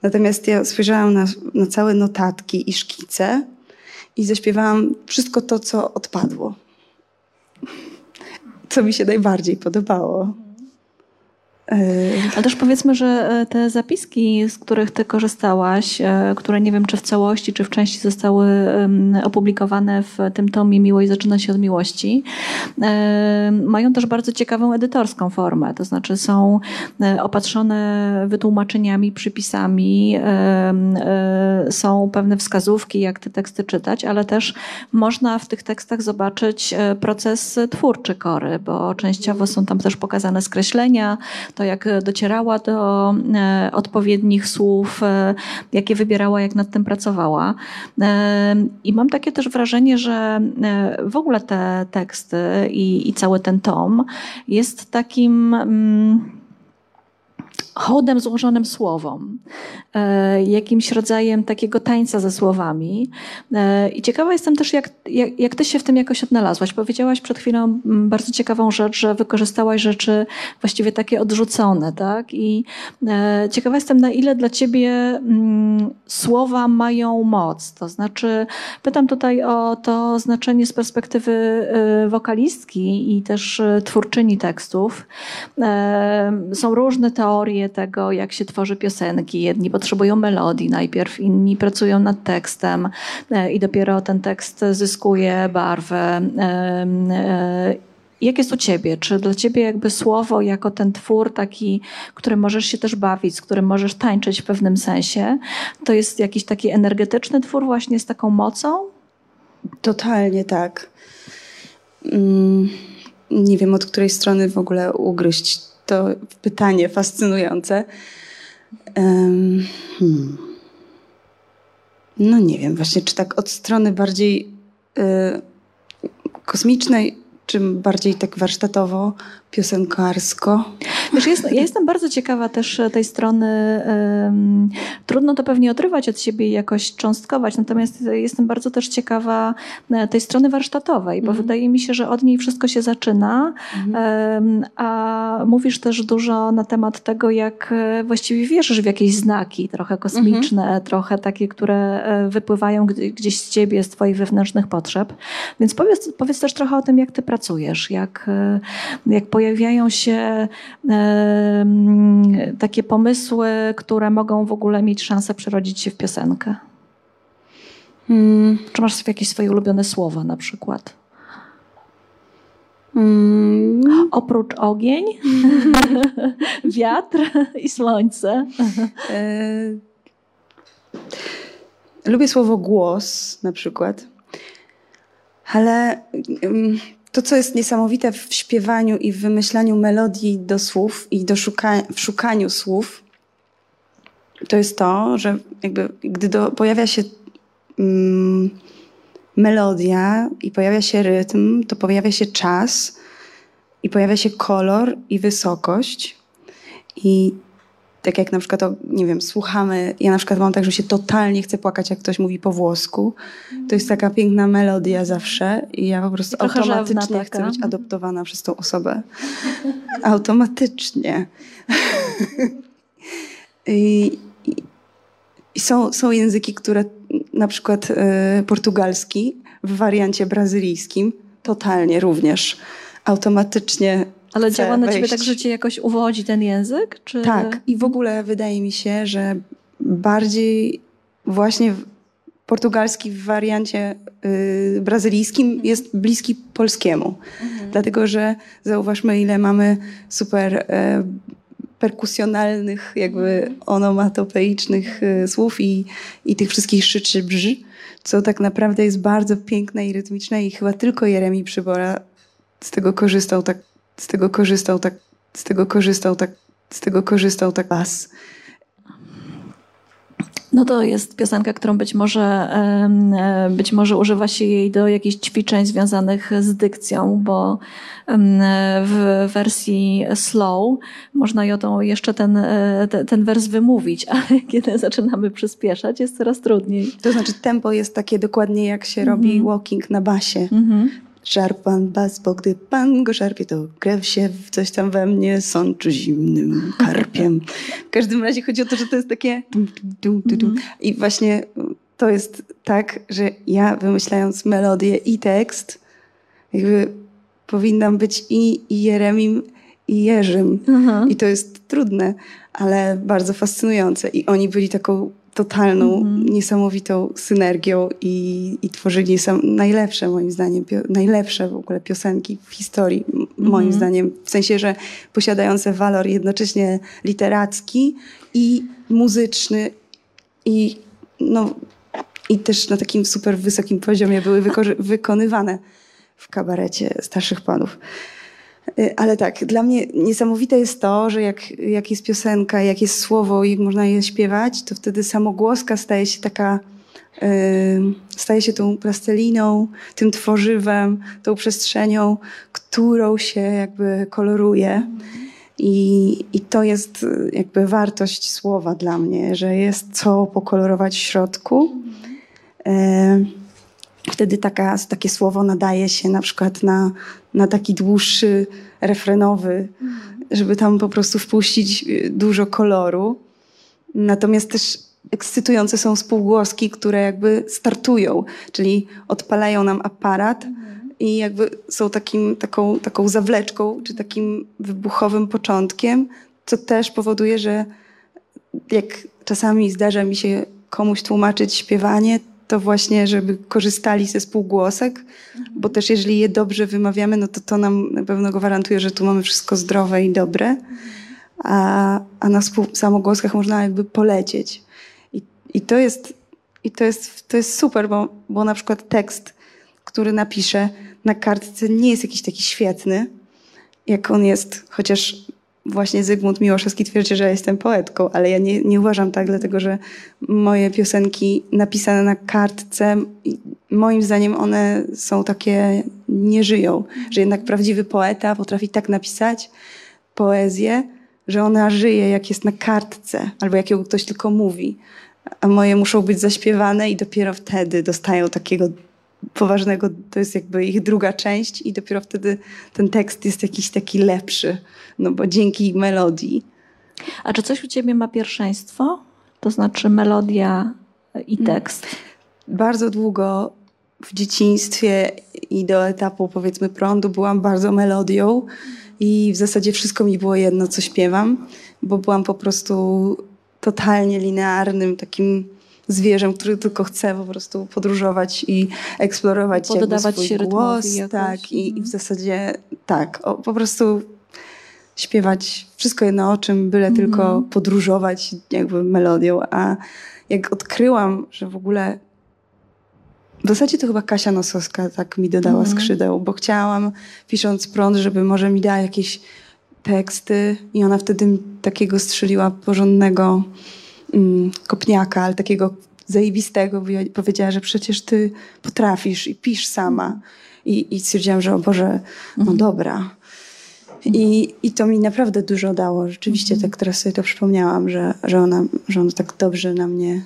Natomiast ja spojrzałam na, na całe notatki i szkice i zaśpiewałam wszystko to, co odpadło. Co mi się najbardziej podobało. Ale też powiedzmy, że e, te zapiski, z których ty korzystałaś, e, które nie wiem, czy w całości, czy w części zostały opublikowane w tym tomie Miłość zaczyna się od miłości, e, mają też bardzo ciekawą edytorską formę. To znaczy są opatrzone wytłumaczeniami, przypisami, są pewne wskazówki, jak te teksty czytać, ale też można w tych tekstach zobaczyć proces twórczy Kory, bo częściowo są tam też pokazane skreślenia, to jak docierała do e, odpowiednich słów, e, jakie wybierała, jak nad tym pracowała. E, I mam takie też wrażenie, że w ogóle te teksty i, i cały ten tom jest takim. Mm, hołdem złożonym słowom, e, jakimś rodzajem takiego tańca ze słowami. E, I ciekawa jestem też, jak, jak, jak ty się w tym jakoś odnalazłaś. Powiedziałaś przed chwilą bardzo ciekawą rzecz, że wykorzystałaś rzeczy właściwie takie odrzucone, tak? I e, ciekawa jestem, na ile dla ciebie słowa mają moc. To znaczy, pytam tutaj o to znaczenie z perspektywy wokalistki i też twórczyni tekstów. Są różne teorie, tego, jak się tworzy piosenki. Jedni potrzebują melodii najpierw, inni pracują nad tekstem e, i dopiero ten tekst zyskuje barwę. E, jak jest u ciebie? Czy dla ciebie jakby słowo jako ten twór taki, którym możesz się też bawić, z którym możesz tańczyć w pewnym sensie, to jest jakiś taki energetyczny twór właśnie z taką mocą? Totalnie tak. Mm, nie wiem od której strony w ogóle ugryźć to pytanie fascynujące. Um, hmm. No nie wiem, właśnie czy tak od strony bardziej y, kosmicznej czym bardziej tak warsztatowo, piosenkarsko. Wiesz, jest, ja jestem bardzo ciekawa też tej strony. Um, trudno to pewnie odrywać od siebie i jakoś cząstkować, natomiast jestem bardzo też ciekawa e, tej strony warsztatowej, bo mm. wydaje mi się, że od niej wszystko się zaczyna, um, a mówisz też dużo na temat tego, jak e, właściwie wierzysz w jakieś znaki, trochę kosmiczne, mm -hmm. trochę takie, które e, wypływają gdzieś z ciebie, z twoich wewnętrznych potrzeb. Więc powiedz, powiedz też trochę o tym, jak ty pracujesz jak, e, jak pojawiają się e, takie pomysły, które mogą w ogóle mieć szansę przerodzić się w piosenkę. Hmm. Czy masz jakieś swoje ulubione słowa na przykład? Hmm. Oprócz ogień, wiatr i słońce. E, lubię słowo głos na przykład, ale to, co jest niesamowite w śpiewaniu i w wymyślaniu melodii do słów i do szuka w szukaniu słów, to jest to, że jakby gdy do, pojawia się mm, melodia i pojawia się rytm, to pojawia się czas i pojawia się kolor i wysokość. I tak jak na przykład, nie wiem, słuchamy, ja na przykład mam tak, że się totalnie chcę płakać, jak ktoś mówi po włosku. To jest taka piękna melodia zawsze i ja po prostu automatycznie chcę być adoptowana przez tą osobę. automatycznie. I, i, I, są, są języki, które na przykład y, portugalski w wariancie brazylijskim totalnie również automatycznie ale działa na ciebie tak, że cię jakoś uwodzi ten język? Czy... Tak. I w ogóle wydaje mi się, że bardziej właśnie portugalski w wariancie y, brazylijskim mhm. jest bliski polskiemu. Mhm. Dlatego, że zauważmy, ile mamy super y, perkusjonalnych, jakby mhm. onomatopeicznych y, słów i, i tych wszystkich szyczy brzy, co tak naprawdę jest bardzo piękne i rytmiczne i chyba tylko Jeremi Przybora z tego korzystał tak z tego korzystał tak, z tego korzystał tak, z tego korzystał tak was. No to jest piosenka, którą być może, e, być może używa się jej do jakichś ćwiczeń związanych z dykcją, bo w wersji slow można ją jeszcze ten, e, ten wers wymówić, ale kiedy zaczynamy przyspieszać, jest coraz trudniej. To znaczy tempo jest takie dokładnie jak się robi mm walking na basie. Mm -hmm. Szarpan bas, bo gdy pan go szarpie, to krew się w coś tam we mnie sączy zimnym karpiem. W każdym razie chodzi o to, że to jest takie mhm. i właśnie to jest tak, że ja wymyślając melodię i tekst, jakby powinnam być i, i Jeremim, i Jerzym. I to jest trudne, ale bardzo fascynujące. I oni byli taką totalną, mm -hmm. niesamowitą synergią i, i tworzyli najlepsze moim zdaniem, najlepsze w ogóle piosenki w historii, mm -hmm. moim zdaniem. W sensie, że posiadające walor jednocześnie literacki i muzyczny i, no, i też na takim super wysokim poziomie były wykonywane w kabarecie starszych panów. Y, ale tak, dla mnie niesamowite jest to, że jak, jak jest piosenka, jak jest słowo i można je śpiewać, to wtedy samogłoska staje się taka, yy, staje się tą plasteliną, tym tworzywem, tą przestrzenią, którą się jakby koloruje. I, I to jest jakby wartość słowa dla mnie, że jest co pokolorować w środku. Yy, wtedy taka, takie słowo nadaje się na przykład na, na taki dłuższy refrenowy, żeby tam po prostu wpuścić y, dużo koloru. Natomiast też ekscytujące są spółgłoski, które jakby startują, czyli odpalają nam aparat i jakby są takim, taką, taką zawleczką, czy takim wybuchowym początkiem, co też powoduje, że jak czasami zdarza mi się komuś tłumaczyć śpiewanie, to właśnie, żeby korzystali ze spółgłosek, bo też jeżeli je dobrze wymawiamy, no to to nam na pewno gwarantuje, że tu mamy wszystko zdrowe i dobre, a, a na samogłoskach można jakby polecieć. I, i, to, jest, i to, jest, to jest super, bo, bo na przykład tekst, który napiszę na kartce nie jest jakiś taki świetny, jak on jest, chociaż właśnie Zygmunt Miłoszewski twierdzi, że jestem poetką, ale ja nie, nie uważam tak, dlatego że moje piosenki napisane na kartce, moim zdaniem one są takie, nie żyją. Że jednak prawdziwy poeta potrafi tak napisać poezję, że ona żyje jak jest na kartce, albo jak ją ktoś tylko mówi. A moje muszą być zaśpiewane i dopiero wtedy dostają takiego poważnego, to jest jakby ich druga część i dopiero wtedy ten tekst jest jakiś taki lepszy, no bo dzięki melodii. A czy coś u ciebie ma pierwszeństwo? To znaczy melodia i mm. tekst? Bardzo długo w dzieciństwie i do etapu powiedzmy prądu byłam bardzo melodią i w zasadzie wszystko mi było jedno, co śpiewam, bo byłam po prostu totalnie linearnym takim zwierzem, który tylko chce po prostu podróżować i eksplorować Poddawać swój się głos. Tak, i, i, w mhm. zasadzie tak, o, po prostu śpiewać wszystko jedno o czym, byle mhm. tylko podróżować jakby melodią. A jak odkryłam, że w ogóle w zasadzie to chyba Kasia Nosowska tak mi dodała mhm. skrzydeł, bo chciałam, pisząc prąd, żeby może mi dała jakieś teksty i ona wtedy takiego strzeliła porządnego kopniaka, ale takiego zajebistego. Powiedziała, że przecież ty potrafisz i pisz sama. I, i stwierdziłam, że o Boże, no mhm. dobra. I, I to mi naprawdę dużo dało. Rzeczywiście, mhm. tak teraz sobie to przypomniałam, że, że, ona, że ona tak dobrze na mnie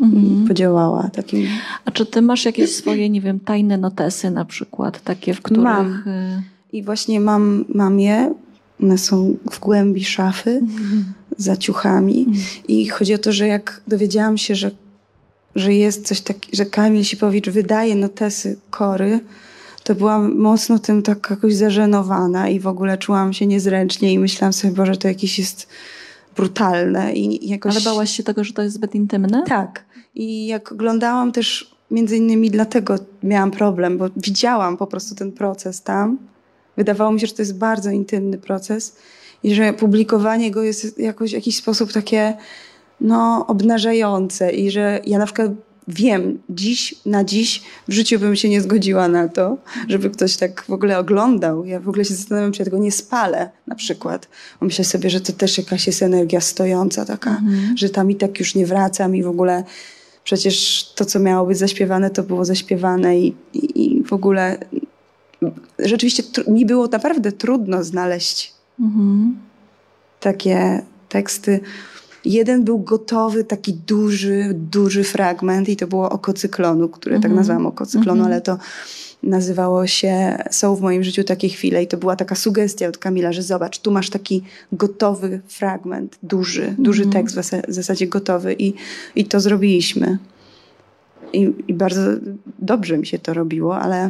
mhm. podziałała. Takim... A czy ty masz jakieś swoje, nie wiem, tajne notesy na przykład, takie, w których... Mam. Y, I właśnie mam, mam je. One są w głębi szafy, mhm. za ciuchami. Mhm. I chodzi o to, że jak dowiedziałam się, że, że jest coś takiego, że Kamil Sipowicz wydaje notesy kory, to byłam mocno tym tak jakoś zażenowana i w ogóle czułam się niezręcznie i myślałam sobie, Boże, to jakieś jest brutalne. I jakoś... Ale bałaś się tego, że to jest zbyt intymne? Tak. I jak oglądałam też, między innymi dlatego miałam problem, bo widziałam po prostu ten proces tam. Wydawało mi się, że to jest bardzo intymny proces i że publikowanie go jest jakoś w jakiś sposób takie no, obnażające i że ja na przykład wiem, dziś na dziś w życiu bym się nie zgodziła na to, żeby ktoś tak w ogóle oglądał. Ja w ogóle się zastanawiam, czy ja tego nie spalę na przykład. Myślę sobie, że to też jakaś jest energia stojąca taka, mhm. że tam i tak już nie wracam i w ogóle przecież to, co miało być zaśpiewane, to było zaśpiewane i, i, i w ogóle rzeczywiście mi było naprawdę trudno znaleźć mhm. takie teksty, Jeden był gotowy, taki duży, duży fragment i to było oko cyklonu, które tak mhm. tak nazwałam oko cyklonu, mhm. ale to nazywało się Są w moim życiu takie chwile i to była taka sugestia od Kamila, że zobacz, tu masz taki gotowy fragment, duży, duży mhm. tekst w zasadzie gotowy i, i to zrobiliśmy. I, I bardzo dobrze mi się to robiło, ale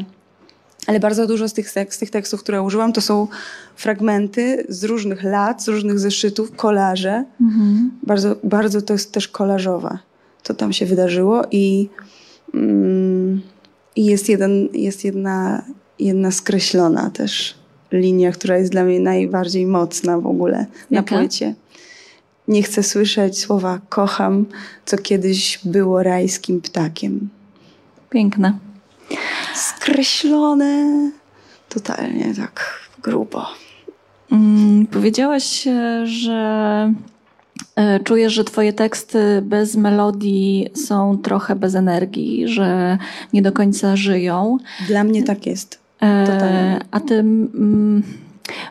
ale bardzo dużo z tych, z tych tekstów, które użyłam, to są fragmenty z różnych lat, z różnych zeszytów, kolaże. Mhm. Bardzo, bardzo to jest też kolażowe, co tam się wydarzyło i, mm, i jest, jeden, jest jedna, jedna skreślona też linia, która jest dla mnie najbardziej mocna w ogóle Jaka? na płycie. Nie chcę słyszeć słowa kocham, co kiedyś było rajskim ptakiem. Piękne skreślone totalnie tak grubo. Mm, powiedziałaś, że e, czujesz, że twoje teksty bez melodii są trochę bez energii, że nie do końca żyją. Dla mnie tak jest. E, totalnie. A ty... Mm,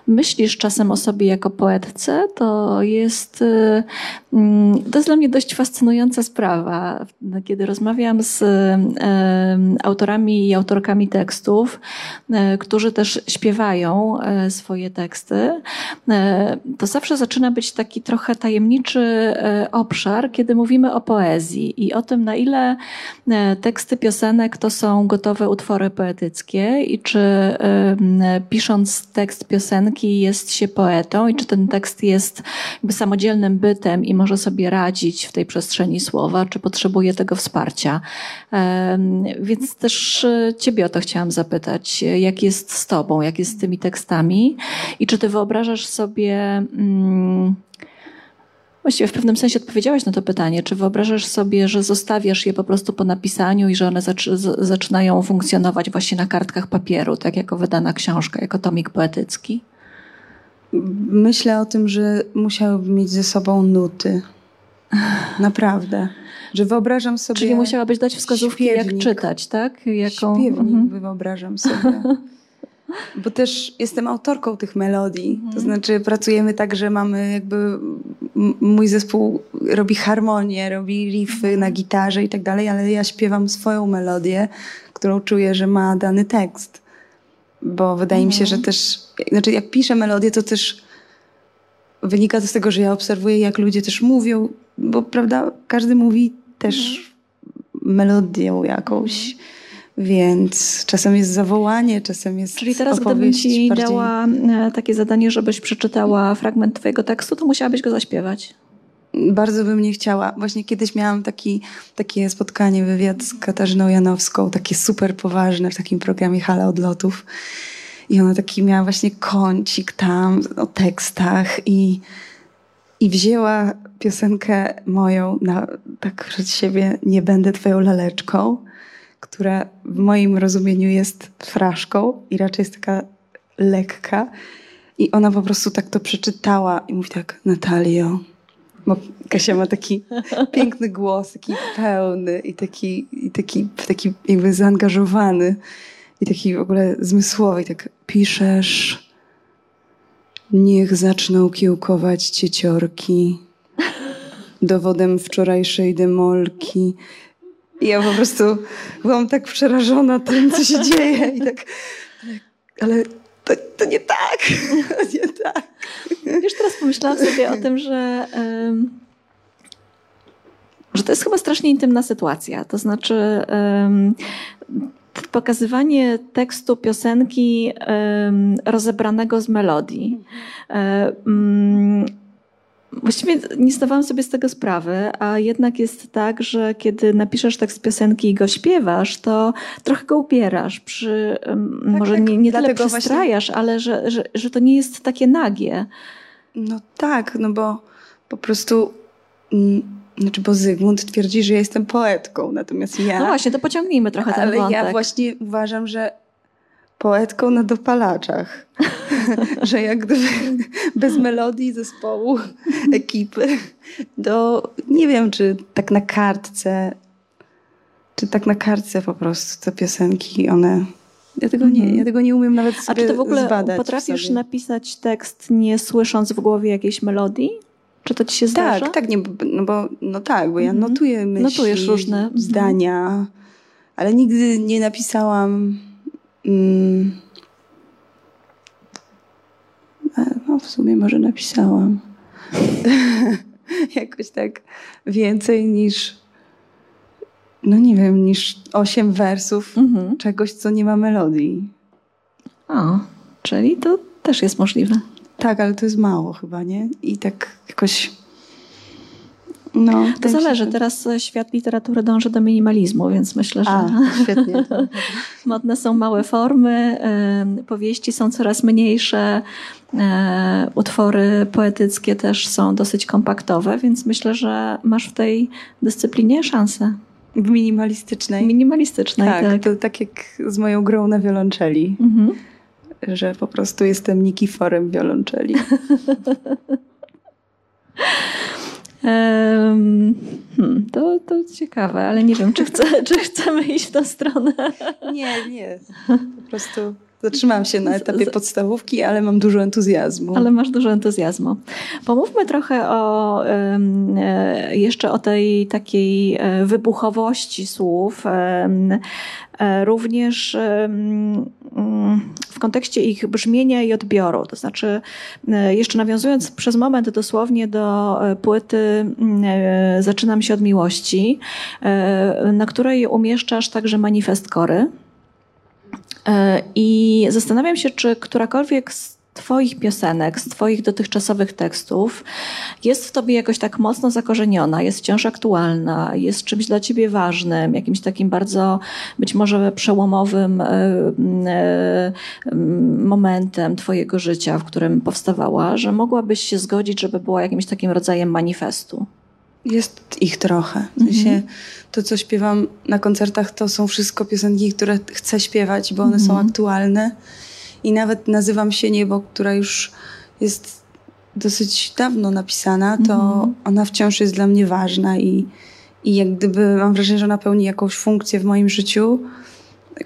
myślisz czasem o sobie jako poetce, to jest, y, mm, to jest dla mnie dość fascynująca sprawa. Kiedy rozmawiam z autorami i autorkami tekstów, e, którzy też śpiewają e, swoje teksty, e, to zawsze zaczyna być taki trochę tajemniczy obszar, kiedy mówimy o poezji i o tym, na ile teksty piosenek to są gotowe utwory poetyckie i czy pisząc tekst piosenki, piosenki jest się poetą i czy ten tekst jest jakby samodzielnym bytem i może sobie radzić w tej przestrzeni słowa, czy potrzebuje tego wsparcia. Więc też e, ciebie o to chciałam zapytać. Jak jest z tobą, jak jest z tymi tekstami i czy ty wyobrażasz sobie... Hmm, Właściwie w pewnym sensie odpowiedziałaś na to pytanie. Czy wyobrażasz sobie, że zostawiasz je po prostu po napisaniu i że one zaczynają funkcjonować właśnie na kartkach papieru, tak jako wydana książka, jako tomik poetycki? Myślę o tym, że musiałyby mieć ze sobą nuty. Naprawdę. Że wyobrażam sobie. Czyli musiałabyś dać wskazówki, śpiewnik. jak czytać, tak? Jaką... Śpiewnik mhm. wyobrażam sobie. Bo też jestem autorką tych melodii. To mhm. znaczy pracujemy tak, że mamy jakby mój zespół robi harmonię, robi riffy mhm. na gitarze i tak dalej, ale ja śpiewam swoją melodię, którą czuję, że ma dany tekst. Bo wydaje mi się, że mhm. też, znaczy jak piszę melodię, to też wynika to z tego, że ja obserwuję, jak ludzie też mówią, bo prawda, każdy mówi też melodią jakąś. Więc czasem jest zawołanie, czasem jest. Czyli teraz, gdybym ci bardziej... dała e, takie zadanie, żebyś przeczytała fragment Twojego tekstu, to musiałabyś go zaśpiewać. Bardzo bym nie chciała. Właśnie kiedyś miałam taki, takie spotkanie, wywiad z Katarzyną Janowską, takie super poważne w takim programie Hala Odlotów. I ona taki miała właśnie kącik tam o tekstach i, i wzięła piosenkę moją na tak przed siebie Nie będę twoją laleczką która w moim rozumieniu jest fraszką i raczej jest taka lekka. I ona po prostu tak to przeczytała i mówi tak, Natalio, bo Kasia ma taki piękny głos, taki pełny i taki, i taki, taki jakby zaangażowany i taki w ogóle zmysłowy. I tak piszesz Niech zaczną kiełkować cieciorki dowodem wczorajszej demolki. I ja po prostu byłam tak przerażona tym, co się dzieje. I tak, ale, to, to, nie tak. nie tak. Wiesz, teraz pomyślałam sobie o tym, że, um, że to jest chyba strasznie intymna sytuacja. To znaczy um, pokazywanie tekstu piosenki um, rozebranego z melodii. Um, Właściwie nie zdawałam sobie z tego sprawy, a jednak jest tak, że kiedy napiszesz tekst piosenki i go śpiewasz, to trochę go upierasz. Przy, tak, może tak. nie, nie tyle przystrajasz, właśnie... ale że, że, że to nie jest takie nagie. No tak, no bo po prostu... Mm, znaczy, bo Zygmunt twierdzi, że ja jestem poetką, natomiast ja... No właśnie, to pociągnijmy trochę ten ale wątek. Ale ja właśnie uważam, że poetką na dopalaczach. że jak gdyby bez melodii zespołu, ekipy, to nie wiem, czy tak na kartce, czy tak na kartce po prostu te piosenki, one... Ja tego nie, mhm. ja tego nie umiem nawet sobie A czy ty w ogóle zbadać potrafisz napisać tekst nie słysząc w głowie jakiejś melodii? Czy to ci się zdarza? Tak, tak, nie, no bo no tak, bo ja mhm. notuję myśli, Notujesz różne mhm. zdania, ale nigdy nie napisałam Mm. No, w sumie może napisałam. Jakoś tak więcej niż, no nie wiem, niż osiem wersów mhm. czegoś, co nie ma melodii. O, czyli to też jest możliwe. Tak, ale to jest mało chyba, nie? I tak jakoś no, to zależy. Teraz świat literatury dąży do minimalizmu, więc myślę, że A, świetnie. modne są małe formy, powieści są coraz mniejsze, e, utwory poetyckie też są dosyć kompaktowe, więc myślę, że masz w tej dyscyplinie szansę. W minimalistycznej? Minimalistycznej, tak. tak. To tak jak z moją grą na wiolonczeli. Mhm. Że po prostu jestem Nikiforem wiolonczeli. Hmm, to, to ciekawe, ale nie wiem, czy, chcę, czy chcemy iść w tę stronę. Nie, nie. Po prostu zatrzymałam się na etapie podstawówki, ale mam dużo entuzjazmu. Ale masz dużo entuzjazmu. Pomówmy trochę o, e, jeszcze o tej takiej e, wybuchowości słów. E, również w kontekście ich brzmienia i odbioru. To znaczy, e, jeszcze nawiązując przez moment dosłownie do e, płyty mm, Zaczynam się od miłości, na której umieszczasz także manifest Kory. I zastanawiam się, czy którakolwiek z Twoich piosenek, z Twoich dotychczasowych tekstów jest w Tobie jakoś tak mocno zakorzeniona, jest wciąż aktualna, jest czymś dla Ciebie ważnym, jakimś takim bardzo być może przełomowym e, e, momentem Twojego życia, w którym powstawała, że mogłabyś się zgodzić, żeby była jakimś takim rodzajem manifestu? Jest ich trochę. W sensie, mhm. to, co śpiewam na koncertach, to są wszystko piosenki, które chcę śpiewać, bo one są mhm. aktualne i nawet nazywam się Niebo, która już jest dosyć dawno napisana, to mm-hmm. ona wciąż jest dla mnie ważna i, i jak gdyby mam wrażenie, że ona pełni jakąś funkcję w moim życiu,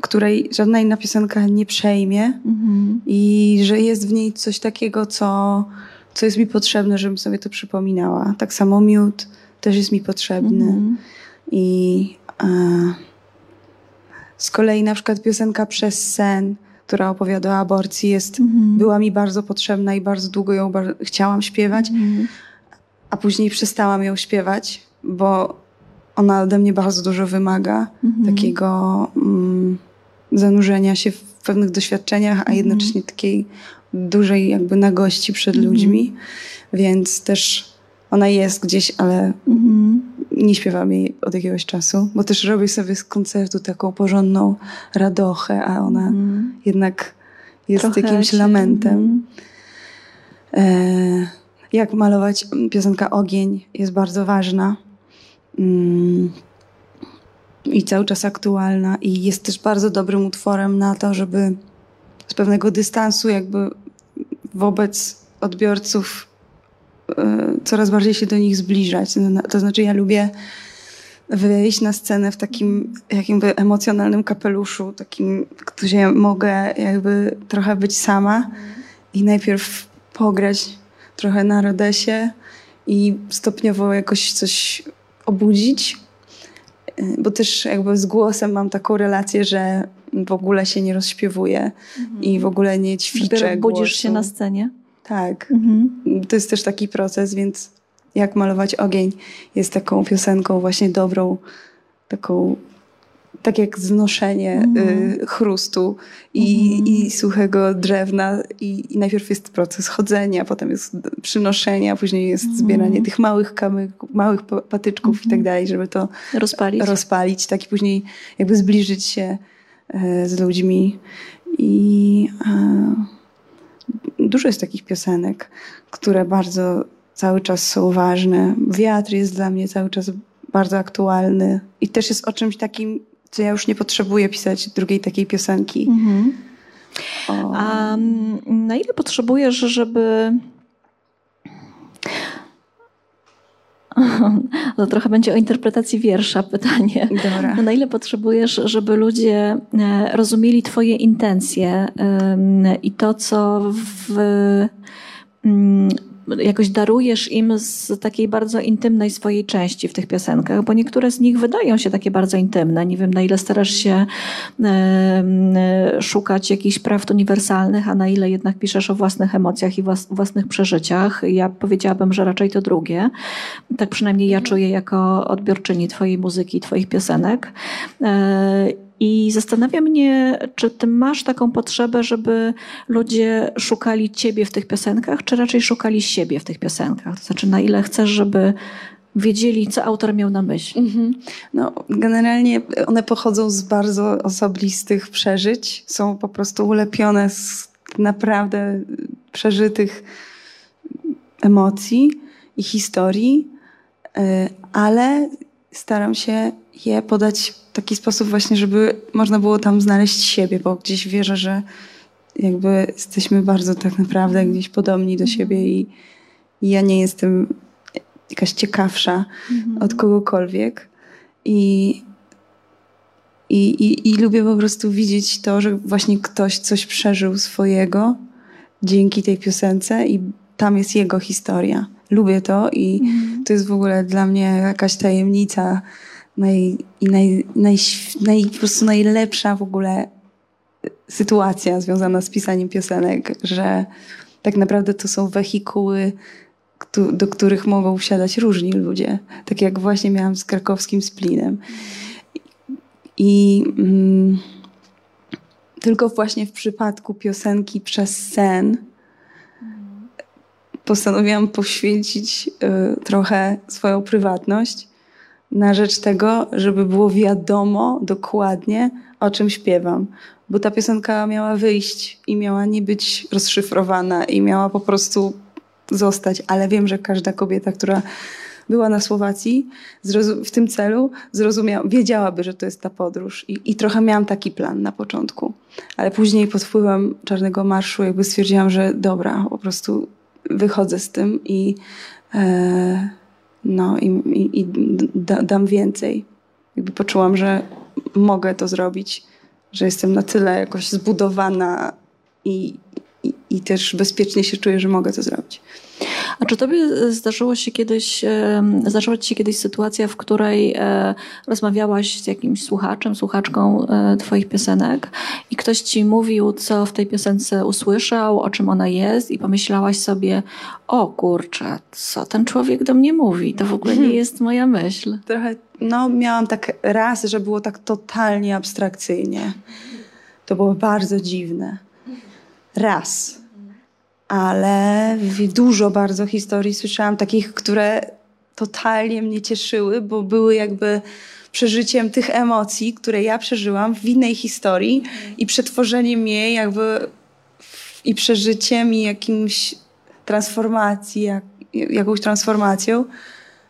której żadna inna piosenka nie przejmie mm-hmm. i że jest w niej coś takiego, co, co jest mi potrzebne, żebym sobie to przypominała. Tak samo miód też jest mi potrzebny. Mm-hmm. I e, z kolei na przykład piosenka Przez sen, która opowiada o aborcji, jest, mhm. była mi bardzo potrzebna i bardzo długo ją bar chciałam śpiewać, mhm. a później przestałam ją śpiewać, bo ona ode mnie bardzo dużo wymaga mhm. takiego mm, zanurzenia się w pewnych doświadczeniach, a jednocześnie takiej dużej jakby nagości przed ludźmi, więc też ona jest gdzieś, ale nie śpiewam jej od jakiegoś czasu, bo też robię sobie z koncertu taką porządną radochę, a ona mm. jednak jest Trochę jakimś lamentem. Mm. E, jak malować piosenka Ogień jest bardzo ważna mm, i cały czas aktualna i jest też bardzo dobrym utworem na to, żeby z pewnego dystansu jakby wobec odbiorców coraz bardziej się do nich zbliżać. To znaczy, ja lubię wyjść na scenę w takim jakimby emocjonalnym kapeluszu, takim, gdzie mogę jakby trochę być sama i najpierw pograć trochę na Rodesie i stopniowo jakoś coś obudzić. Y, bo też jakby z głosem mam taką relację, że w ogóle się nie rozśpiewuję mhm. i w ogóle nie ćwiczę Dopiero budzisz głosu. się na scenie? Tak. Mhm. To jest też taki proces, więc jak malować ogień jest taką piosenką właśnie dobrą, taką tak jak znoszenie mm. y, chrustu i, mm. i suchego drewna. I, I, najpierw jest proces chodzenia, potem jest przynoszenia, później jest mm. zbieranie tych małych kamyk, małych patyczków i tak mhm. dalej, żeby to rozpalić. rozpalić, tak i później jakby zbliżyć się y, z ludźmi. I y, dużo jest takich piosenek, które bardzo cały czas są ważne. Wiatr jest dla mnie cały czas bardzo aktualny i też jest o czymś takim to ja już nie potrzebuję pisać drugiej takiej piosenki. Mhm. A na ile potrzebujesz, żeby. To trochę będzie o interpretacji wiersza pytanie. Dobra. Na ile potrzebujesz, żeby ludzie e, rozumieli Twoje intencje i to, co w mm, jakoś darujesz im z takiej bardzo intymnej swojej części w tych piosenkach, bo niektóre z nich wydają się takie bardzo intymne. Nie wiem, na ile starasz się e, szukać jakichś prawd uniwersalnych, a na ile jednak piszesz o własnych emocjach i włas, własnych przeżyciach. Ja powiedziałabym, że raczej to drugie. Tak przynajmniej ja mhm. czuję jako odbiorczyni Twojej muzyki, Twoich piosenek. E, i zastanawia mnie, czy ty masz taką potrzebę, żeby ludzie szukali ciebie w tych piosenkach, czy raczej szukali siebie w tych piosenkach? To znaczy, na ile chcesz, żeby wiedzieli, co autor miał na myśli? Mhm. No, generalnie one pochodzą z bardzo osobistych przeżyć. Są po prostu ulepione z naprawdę przeżytych emocji i historii, y, ale staram się je podać w taki sposób właśnie, żeby można było tam znaleźć siebie, bo gdzieś wierzę, że jakby jesteśmy bardzo tak naprawdę gdzieś podobni do siebie i, i ja nie jestem jakaś ciekawsza mhm. od kogokolwiek. I, i, i, I lubię po prostu widzieć to, że właśnie ktoś coś przeżył swojego dzięki tej piosence i tam jest jego historia. Lubię to i mhm. to jest w ogóle dla mnie jakaś tajemnica naj, i naj, naj, naj, po prostu najlepsza w ogóle sytuacja związana z pisaniem piosenek, że tak naprawdę to są wehikuły, do których mogą wsiadać różni ludzie. Tak jak właśnie miałam z krakowskim splinem. I mm, tylko właśnie w przypadku piosenki przez sen postanowiłam poświęcić y, trochę swoją prywatność na rzecz tego, żeby było wiadomo dokładnie, o czym śpiewam. Bo ta piosenka miała wyjść i miała nie być rozszyfrowana i miała po prostu zostać, ale wiem, że każda kobieta, która była na Słowacji w tym celu, zrozumiała, wiedziałaby, że to jest ta podróż. I, I, trochę miałam taki plan na początku. Ale później pod wpływem Czarnego Marszu jakby stwierdziłam, że dobra, po prostu wychodzę z tym i e, no i, i, i da, dam więcej. Jakby poczułam, że mogę to zrobić, że jestem na tyle jakoś zbudowana i, i, i też bezpiecznie się czuję, że mogę to zrobić. A czy tobie zdarzyło się kiedyś, zdarzyła ci się kiedyś sytuacja, w której e, rozmawiałaś z jakimś słuchaczem, słuchaczką e, twoich piosenek i ktoś ci mówił, co w tej piosence usłyszał, o czym ona jest i pomyślałaś sobie, o kurczę, co ten człowiek do mnie mówi? To w ogóle nie jest moja myśl. Trochę, no miałam tak raz, że było tak totalnie abstrakcyjnie. To było bardzo dziwne. Raz ale dużo bardzo historii słyszałam takich, które totalnie mnie cieszyły, bo były jakby przeżyciem tych emocji, które ja przeżyłam w innej historii i przetworzeniem jej jakby i przeżyciem i jakimś transformacji, jak, jakąś transformacją,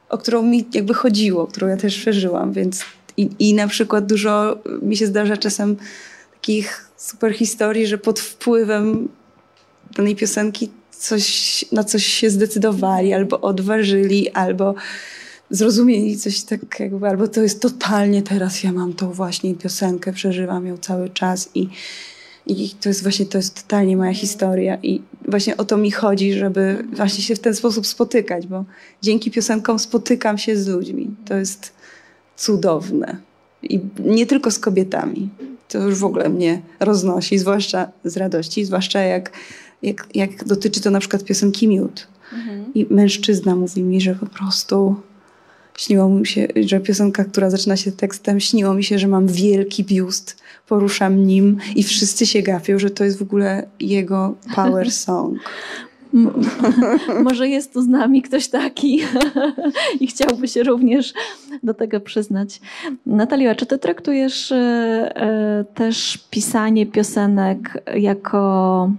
o którą mi jakby chodziło, którą ja też przeżyłam, więc i, i na przykład dużo mi się zdarza czasem takich super historii, że pod wpływem danej piosenki coś, na coś się zdecydowali, albo odważyli, albo zrozumieli coś tak jakby, albo to jest totalnie teraz ja mam tą właśnie piosenkę, przeżywam ją cały czas i, i to jest właśnie, to jest totalnie moja historia i właśnie o to mi chodzi, żeby właśnie się w ten sposób spotykać, bo dzięki piosenkom spotykam się z ludźmi. To jest cudowne. I nie tylko z kobietami. To już w ogóle mnie roznosi, zwłaszcza z radości, zwłaszcza jak, jak, jak dotyczy to na przykład piosenki Miód. Mhm. I mężczyzna mówi mi, że po prostu śniło mi się, że piosenka, która zaczyna się tekstem, śniło mi się, że mam wielki biust, poruszam nim i wszyscy się gapią, że to jest w ogóle jego power song. Może jest tu z nami ktoś taki i chciałby się również do tego przyznać. Natalia, czy ty traktujesz e, e, też pisanie piosenek jako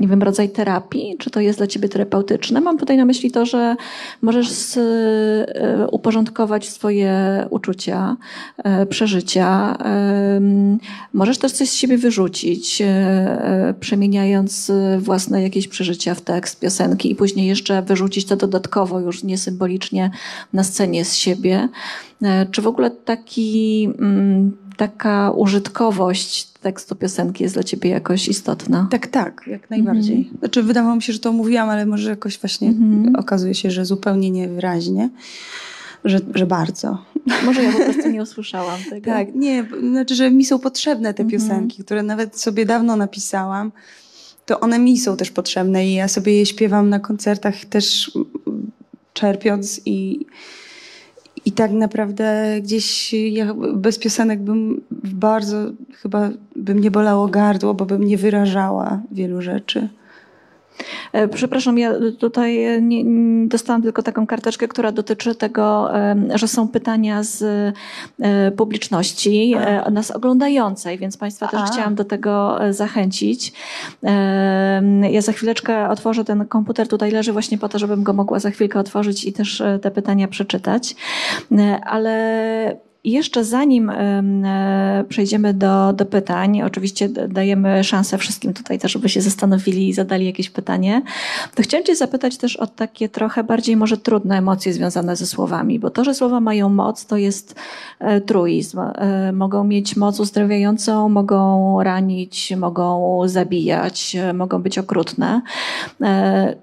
nie wiem, rodzaj terapii? Czy to jest dla ciebie terapeutyczne? Mam tutaj na myśli to, że możesz e, uporządkować swoje uczucia, e, przeżycia. Możesz też coś z siebie wyrzucić, e, przemieniając własne jakieś przeżycia w tekst, piosenki i później jeszcze wyrzucić to dodatkowo, już nie symbolicznie na scenie z siebie. Czy w ogóle taki mm, taka użytkowość tekstu piosenki jest dla ciebie jakoś istotna? Tak, tak, jak najbardziej. Mhm. Znaczy, wydawało mi się, że to mówiłam, ale może jakoś właśnie mhm. okazuje się, że zupełnie niewyraźnie. Że, że bardzo. Może ja po prostu nie usłyszałam tego. tak, nie, znaczy, że mi są potrzebne te mhm. piosenki, które nawet sobie dawno napisałam, to one mi są też potrzebne i ja sobie je śpiewam na koncertach też czerpiąc i, i tak naprawdę gdzieś ja bez piosenek bym bardzo, chyba bym nie bolało gardło, bo bym nie wyrażała wielu rzeczy. E, przepraszam, ja tutaj e, nie, dostałam tylko taką karteczkę, która dotyczy tego, że są pytania z e, publiczności, A. nas oglądającej, więc Państwa też A. chciałam do tego zachęcić. Ja za chwileczkę otworzę ten komputer, tutaj leży właśnie po to, żebym go mogła za chwilkę otworzyć i też te pytania przeczytać. Ale jeszcze zanim e, przejdziemy do, do pytań, oczywiście dajemy szansę wszystkim tutaj też, żeby się zastanowili i zadali jakieś pytanie, to chciałam Cię zapytać też o takie trochę bardziej może trudne emocje związane ze słowami, bo to, że słowa mają moc, to jest e, truizm. E, mogą mieć moc uzdrawiającą, mogą ranić, mogą zabijać, mogą być okrutne.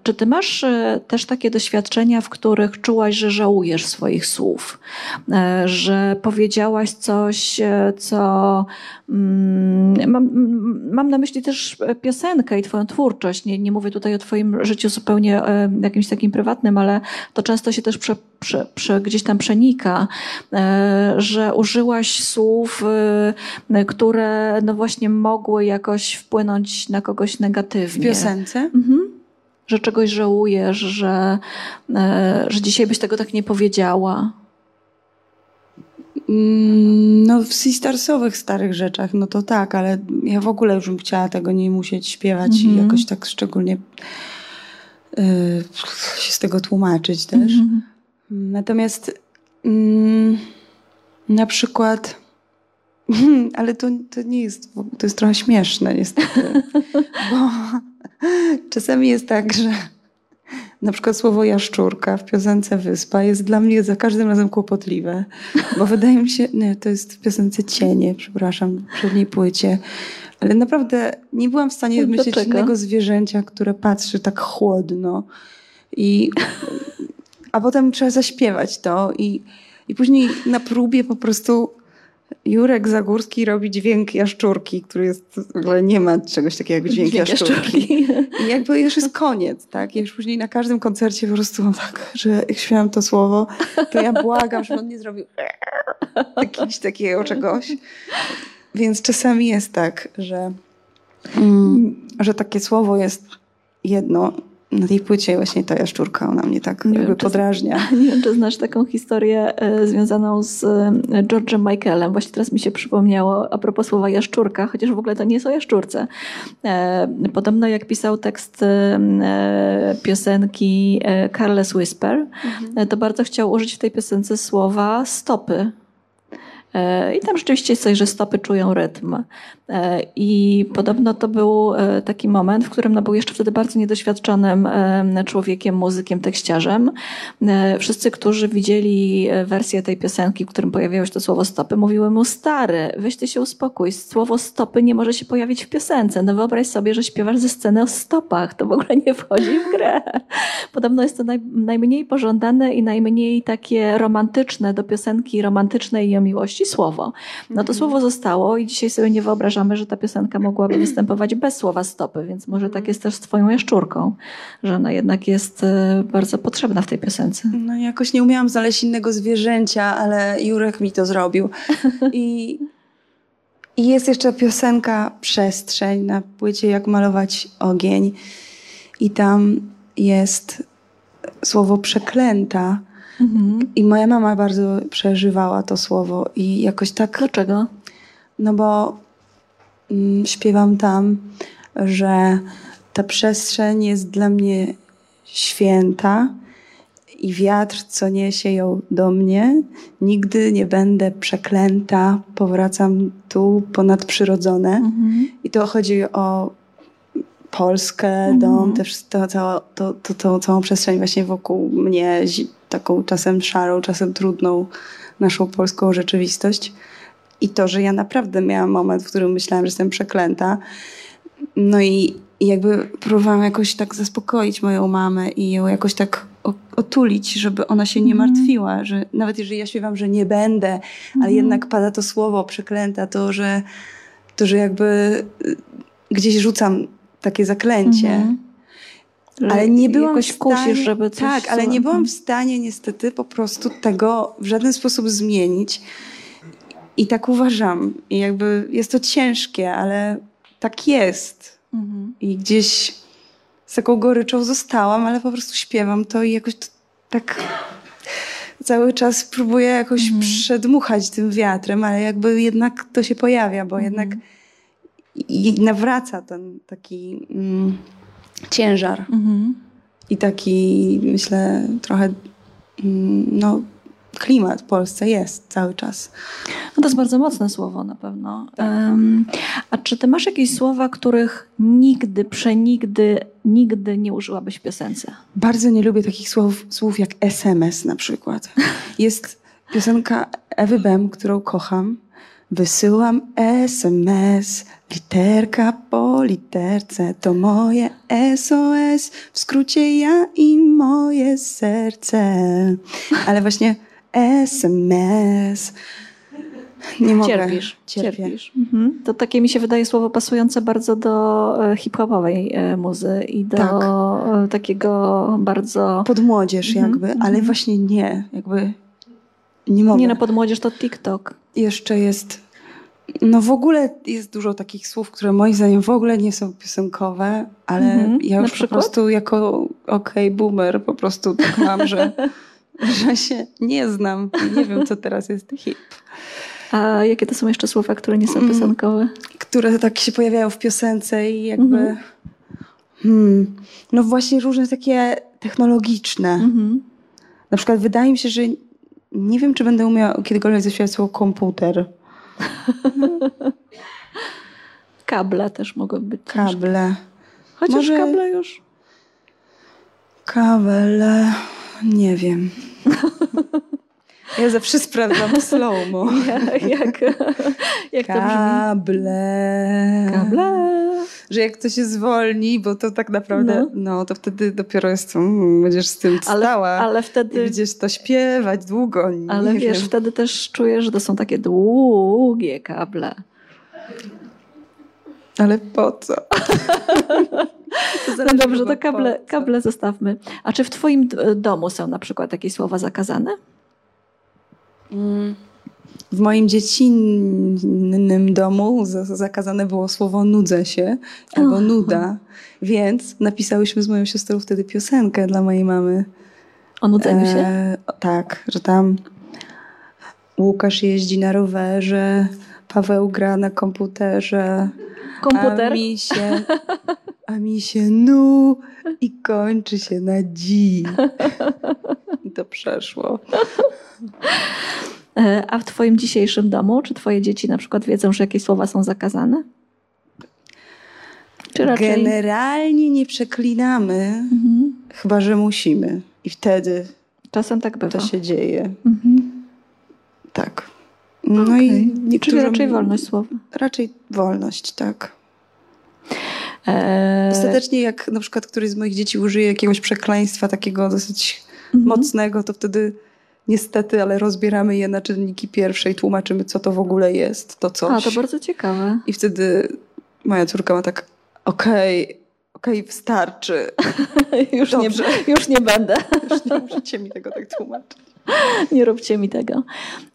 Czy Ty masz też takie doświadczenia, w których czułaś, że żałujesz swoich słów, że powiedziałaś coś, e, co. Mm, mam, mam na myśli też piosenkę i Twoją twórczość. Nie, nie mówię tutaj o Twoim życiu zupełnie e, jakimś takim prywatnym, ale to często się też prze, prze, prze, gdzieś tam przenika, e, że użyłaś słów, które no właśnie mogły jakoś wpłynąć na kogoś negatywnie. W piosence? Mhm że czegoś żałujesz, że, że dzisiaj byś tego tak nie powiedziała. Mm, no w Sistarsowych starych rzeczach, no to tak, ale ja w ogóle już bym chciała tego nie musieć śpiewać i mhm. jakoś tak szczególnie y, się z tego tłumaczyć też. Mhm. Natomiast mm, na przykład ale to, to nie jest, to jest trochę śmieszne niestety, bo czasami jest tak, że na przykład słowo jaszczurka w piosence Wyspa jest dla mnie za każdym razem kłopotliwe, bo wydaje mi się, nie, to jest w piosence Cienie, przepraszam, przedniej płycie, ale naprawdę nie byłam w stanie wymyślić innego zwierzęcia, które patrzy tak chłodno i a potem trzeba zaśpiewać to i, i później na próbie po prostu Jurek Zagórski robi dźwięk jaszczurki, który jest, w ogóle nie ma czegoś takiego jak dźwięk, dźwięk jaszczurki. jaszczurki. I jakby już jest koniec, tak? Ja już później na każdym koncercie po prostu mam tak, że jak śmiałam to słowo, to ja błagam, żeby on nie zrobił jakiegoś takiego czegoś. Więc czasami jest tak, że, mm, że takie słowo jest jedno, na tej płycie właśnie ta jaszczurka, ona mnie tak nie wiem, podrażnia. Nie wiem, czy znasz taką historię e, związaną z e, George'em Michaelem. Właśnie teraz mi się przypomniało a propos słowa jaszczurka, chociaż w ogóle to nie jest o jaszczurce. E, podobno jak pisał tekst piosenki Careless Whisper, mhm. to bardzo chciał użyć w tej piosence słowa stopy I tam rzeczywiście coś, że stopy czują rytm. E, I podobno to był e, taki moment, w którym no, był jeszcze wtedy bardzo niedoświadczonym człowiekiem, muzykiem, tekściarzem. Wszyscy, którzy widzieli wersję tej piosenki, w którym pojawiało się to słowo stopy, mówiły mu stary, weź ty się uspokój, słowo stopy nie może się pojawić w piosence. No wyobraź sobie, że śpiewasz ze sceny o stopach, to w ogóle nie wchodzi w grę. Podobno jest to naj, najmniej pożądane i najmniej takie romantyczne do piosenki romantycznej i o miłości słowo. No to mhm. słowo zostało i dzisiaj sobie nie wyobrażamy, że ta piosenka mogłaby występować bez słowa stopy, więc może tak jest też z twoją jaszczurką, że ona jednak jest e, bardzo potrzebna w tej piosence. No jakoś nie umiałam znaleźć innego zwierzęcia, ale Jurek mi to zrobił. I, i jest jeszcze piosenka Przestrzeń na płycie Jak malować ogień. I tam jest słowo przeklęta. Mhm. I moja mama bardzo przeżywała to słowo i jakoś tak. Dlaczego? No bo mm, śpiewam tam, że ta przestrzeń jest dla mnie święta i wiatr, co niesie ją do mnie, nigdy nie będę przeklęta, powracam tu ponadprzyrodzone. Mhm. I to chodzi o Polskę, mhm. dom, też to, to, to, to, to, całą przestrzeń właśnie wokół mnie, taką czasem szarą, czasem trudną naszą polską rzeczywistość. I to, że ja naprawdę miałam moment, w którym myślałam, że jestem przeklęta. No i, jakby próbowałam jakoś tak zaspokoić moją mamę i ją jakoś tak otulić, żeby ona się nie mhm. martwiła, że nawet jeżeli ja śpiewam, że nie będę, ale mm. jednak pada to słowo przeklęta, to że, to, że jakby y, gdzieś rzucam takie zaklęcie. Mm. Ale nie byłam w stanie, żeby coś Tak, ale nie byłam w stanie niestety po prostu tego w żaden sposób zmienić. I tak uważam. I jakby jest to ciężkie, ale tak jest. Mhm. I gdzieś z taką goryczą zostałam, ale po prostu śpiewam to i jakoś to tak cały czas próbuję jakoś mhm. przedmuchać tym wiatrem, ale jakby jednak to się pojawia, bo mhm. jednak i nawraca ten taki mm, ciężar. Mhm. I taki, myślę, trochę mm, no, klimat w Polsce jest cały czas. No to jest bardzo mocne słowo na pewno. Um, a czy ty masz jakieś słowa, których nigdy, przenigdy, nigdy nie użyłabyś w piosence? Bardzo nie lubię takich słów, słów jak SMS na przykład. Jest piosenka Ewy Bem, którą kocham. Wysyłam SMS, literka po literce, to moje SOS, w skrócie ja i moje serce. Ale właśnie SMS. Nie mogę. Cierpisz. Cierpisz. Mhm. To takie mi się wydaje słowo pasujące bardzo do e, hip-hopowej e, muzy i do tak. E, takiego bardzo... Pod młodzież mhm. jakby, ale mhm. właśnie nie. Jakby nie mogę. Nie no, pod młodzież to TikTok. Jeszcze jest... No w ogóle jest dużo takich słów, które moim zdaniem w ogóle nie są piosenkowe, ale mhm. ja już po prostu jako okej okay, boomer po prostu tak mam, że że się nie znam. Nie wiem, co teraz jest hip. A jakie to są jeszcze słowa, które nie są mm. piosenkowe? Które tak się pojawiają w piosence i jakby... Mm -hmm. no właśnie różne takie technologiczne. -hmm. Na przykład wydaje mi się, że nie wiem, czy będę umiała kiedykolwiek zaśpiewać słowo komputer. Kable też mogą być Kable. Chociaż Może... kable już. Kable. Nie wiem. Ja zawsze sprawdzam slow-mo. Jak, jak, jak Kable. Kable. Że jak to się zwolni, bo to tak naprawdę, no, no to wtedy dopiero jest, um, będziesz z tym stała. Ale, ale wtedy... I będziesz to śpiewać długo. ale wiesz, wiem. wtedy też czujesz, że to są takie długie kable. Ale po co? no dobrze, to kable, kable zostawmy. A czy w twoim domu są na przykład takie słowa zakazane? W moim dziecinnym domu zakazane było słowo nudzę się albo oh. nuda, więc napisałyśmy z moją siostrą wtedy piosenkę dla mojej mamy. O nudzeniu się? E, tak, że tam Łukasz jeździ na rowerze, Paweł gra na komputerze, komputer. A mi się, a mi się nu i kończy się na dzi. I to przeszło. E, a w twoim dzisiejszym domu, czy twoje dzieci na przykład wiedzą, że jakieś słowa są zakazane? Czy raczej... Generalnie nie przeklinamy, mhm. chyba że musimy. I wtedy Czasem tak bywa. to się dzieje. Mhm. Tak. No okay. i niektórzy... Czyli raczej wolność słowa. Raczej wolność, tak. Eee... Ostatecznie jak na przykład któryś z moich dzieci użyje jakiegoś przekleństwa takiego dosyć mhm. mocnego, to wtedy niestety, ale rozbieramy je na czynniki pierwsze i tłumaczymy, co to w ogóle jest, to coś. A, to bardzo ciekawe. I wtedy moja córka ma tak, okej, okay, okej, okay, wystarczy. już, nie, już nie będę. już nie musicie mi tego tak tłumaczyć. Nie róbcie mi tego.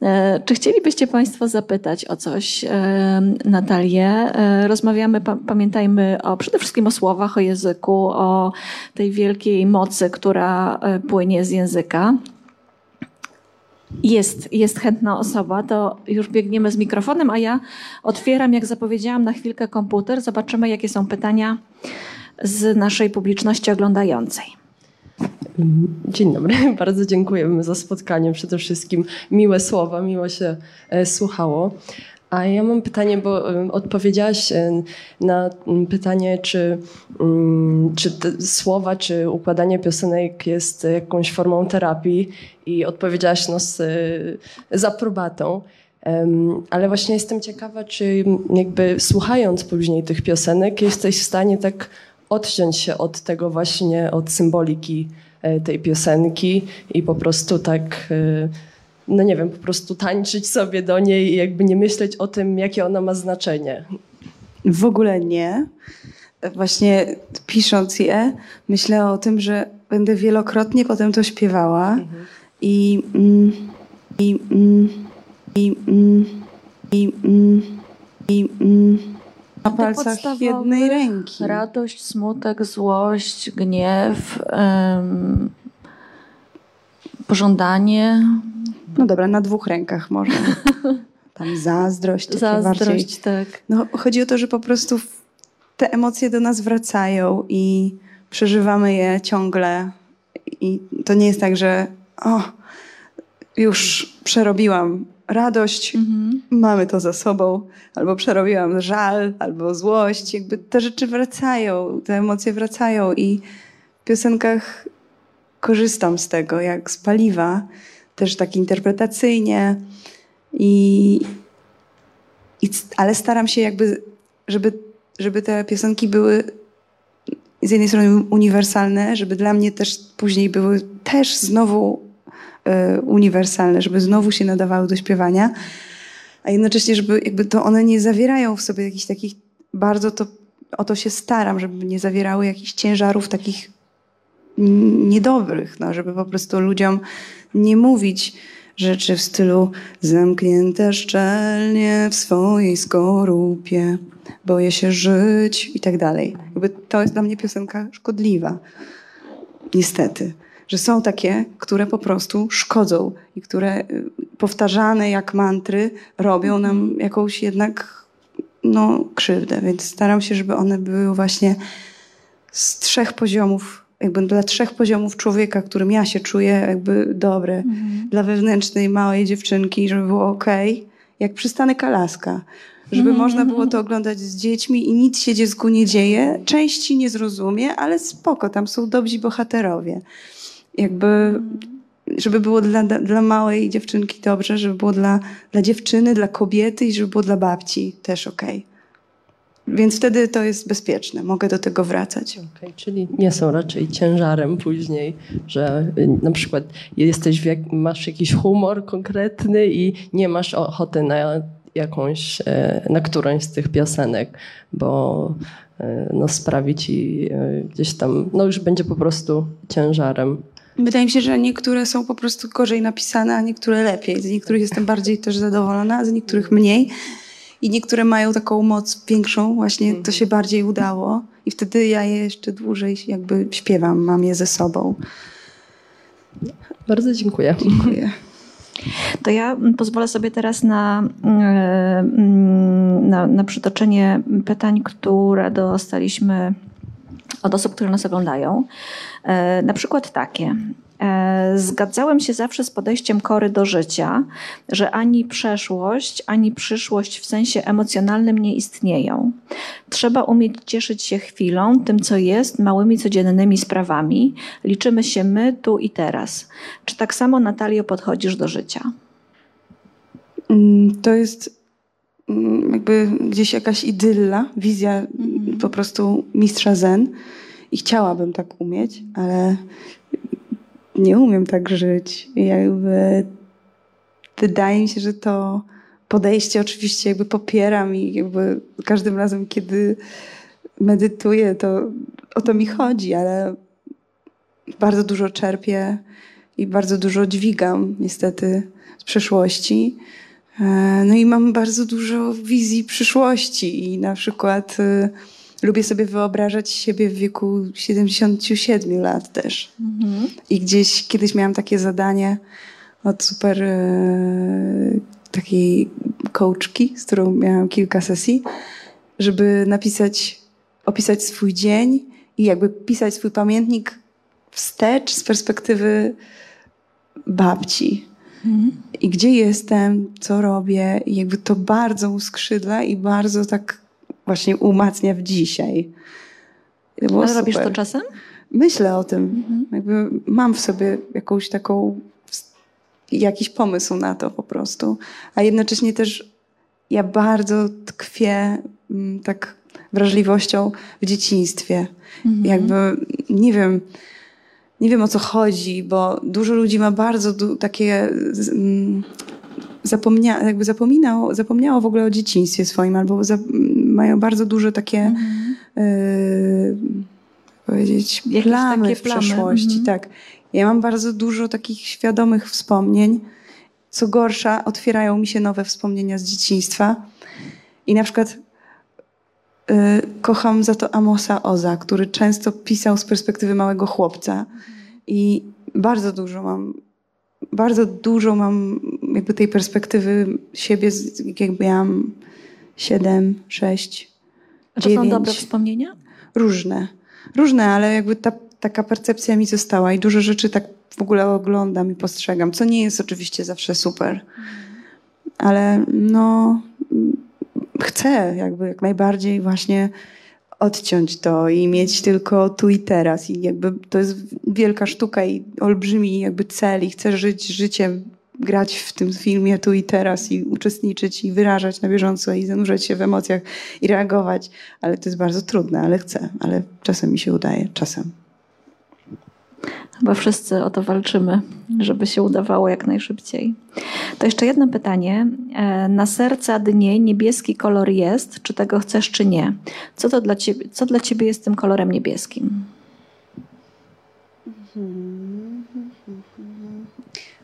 E, czy chcielibyście Państwo zapytać o coś e, Natalię? E, rozmawiamy, pamiętajmy o, przede wszystkim o słowach, o języku, o tej wielkiej mocy, która płynie z języka. Jest, jest chętna osoba, to już biegniemy z mikrofonem, a ja otwieram, jak zapowiedziałam, na chwilkę komputer. Zobaczymy, jakie są pytania z naszej publiczności oglądającej. Dzień dobry, bardzo dziękujemy za spotkanie. Przede wszystkim miłe słowa, miło się e, słuchało. A ja mam pytanie, bo e, odpowiedziałaś e, na pytanie, czy, mm, czy słowa, czy układanie piosenek jest jakąś formą terapii i odpowiedziałaś no, z, z aprobatą. Ale właśnie jestem ciekawa, czy jakby słuchając później tych piosenek jesteś w stanie tak odciąć się od tego właśnie, od symboliki e, tej piosenki i po prostu tak, e, no nie wiem, po prostu tańczyć sobie do niej i jakby nie myśleć o tym, jakie ona ma znaczenie. W ogóle nie. Właśnie pisząc je, myślę o tym, że będę wielokrotnie potem to śpiewała mhm. i, mm, i, mm, i, mm, i, mm, i, mm, na palcach jednej ręki. Radość, smutek, złość, gniew, um, pożądanie. No dobra, na dwóch rękach może. Tam zazdrość. Zazdrość, bardziej. tak. No, chodzi o to, że po prostu te emocje do nas wracają i przeżywamy je ciągle. I to nie jest tak, że o, już przerobiłam radość, mhm. mamy to za sobą, albo przerobiłam żal, albo złość. Jakby te rzeczy wracają, te emocje wracają i w piosenkach korzystam z tego, jak z paliwa, też tak interpretacyjnie. I, i, ale staram się jakby, żeby, żeby te piosenki były z jednej strony uniwersalne, żeby dla mnie też później były też znowu uniwersalne, żeby znowu się nadawały do śpiewania, a jednocześnie, żeby jakby to one nie zawierają w sobie jakichś takich bardzo to, o to się staram, żeby nie zawierały jakichś ciężarów takich niedobrych, no, żeby po prostu ludziom nie mówić rzeczy w stylu zamknięte szczelnie w swojej skorupie, boję się żyć i tak dalej. Jakby to jest dla mnie piosenka szkodliwa. Niestety że są takie, które po prostu szkodzą i które y, powtarzane jak mantry robią nam mhm. jakąś jednak no, krzywdę. Więc staram się, żeby one były właśnie z trzech poziomów, jakby dla trzech poziomów człowieka, którym ja się czuję jakby dobre. Mhm. Dla wewnętrznej małej dziewczynki, żeby było ok, jak przystanek Alaska żeby -hmm. można było to oglądać z dziećmi i nic się dziecku nie dzieje. Części nie zrozumie, ale spoko, tam są dobrzy bohaterowie jakby, żeby było dla, dla małej dziewczynki dobrze, żeby było dla, dla dziewczyny, dla kobiety i żeby było dla babci też. Okay. Więc wtedy to jest bezpieczne, mogę do tego wracać. Okay, czyli nie są raczej ciężarem później, że y, na przykład jesteś jak, masz jakiś humor konkretny i nie masz ochoty na jakąś, e, na którąś z tych piosenek, bo e, no, sprawi ci e, gdzieś tam, no już będzie po prostu ciężarem. Wydaje mi się, że niektóre są po prostu gorzej napisane, a niektóre lepiej. Z niektórych jestem bardziej też zadowolona, a z niektórych mniej. I niektóre mają taką moc większą, właśnie to się bardziej udało. I wtedy ja je jeszcze dłużej jakby śpiewam, mam je ze sobą. Bardzo dziękuję. Dziękuję. To ja pozwolę sobie teraz na, e, na, na przytoczenie pytań, które dostaliśmy od osób, które nas oglądają. E, na przykład takie. E, zgadzałem się zawsze z podejściem Kory do życia, że ani przeszłość, ani przyszłość w sensie emocjonalnym nie istnieją. Trzeba umieć cieszyć się chwilą, tym co jest, małymi codziennymi sprawami. Liczymy się my tu i teraz. Czy tak samo, Natalio, podchodzisz do życia? Mm, to jest mm, jakby gdzieś jakaś idylla, wizja mhm. Po prostu mistrza zen. I chciałabym tak umieć, ale nie umiem tak żyć. Jakby wydaje mi się, że to podejście oczywiście jakby popieram i jakby każdym razem, kiedy medytuję, to o to mi chodzi, ale bardzo dużo czerpię i bardzo dużo dźwigam niestety z przeszłości. E, no i mam bardzo dużo wizji przyszłości i na przykład y, lubię sobie wyobrażać siebie w wieku 77 lat też. Mhm. I gdzieś kiedyś miałam takie zadanie od super e, takiej coachki, z którą miałam kilka sesji, żeby napisać, opisać swój dzień i jakby pisać swój pamiętnik wstecz z perspektywy babci. Mhm. I gdzie jestem, co robię, i jakby to bardzo uskrzydla i bardzo tak właśnie umacnia w dzisiaj. Ale robisz to czasem? Myślę o tym. Mhm. Jakby mam w sobie jakąś taką, jakiś pomysł na to po prostu. A jednocześnie też ja bardzo tkwię mm, tak wrażliwością w dzieciństwie. Mhm. Jakby, nie wiem, nie wiem o co chodzi, bo dużo ludzi ma bardzo takie mm, zapomnia, jakby zapomniało, zapomniało w ogóle o dzieciństwie swoim, albo za, mają bardzo duże takie mhm. y, powiedzieć plamy takie w plamy. przeszłości. Mhm. Tak. Ja mam bardzo dużo takich świadomych wspomnień. Co gorsza, otwierają mi się nowe wspomnienia z dzieciństwa. I na przykład y, kocham za to Amosa Oza, który często pisał z perspektywy małego chłopca. I bardzo dużo mam bardzo dużo mam jakby tej perspektywy siebie, jak miałam 7, 6, A to 9. są dobre wspomnienia? Różne. Różne, ale jakby ta, taka percepcja mi została i dużo rzeczy tak w ogóle oglądam i postrzegam, co nie jest oczywiście zawsze super. Ale no chcę jakby jak najbardziej właśnie odciąć to i mieć tylko tu i teraz. I jakby to jest wielka sztuka i olbrzymi jakby cel i chcę żyć życiem, grać w tym filmie tu i teraz i uczestniczyć i wyrażać na bieżąco i zanurzać się w emocjach i reagować. Ale to jest bardzo trudne, ale chcę. Ale czasem mi się udaje, czasem. Chyba wszyscy o to walczymy, żeby się udawało jak najszybciej. To jeszcze jedno pytanie. E, na serca dnie niebieski kolor jest, czy tego chcesz, czy nie? Co, to dla ciebie, co dla ciebie jest tym kolorem niebieskim?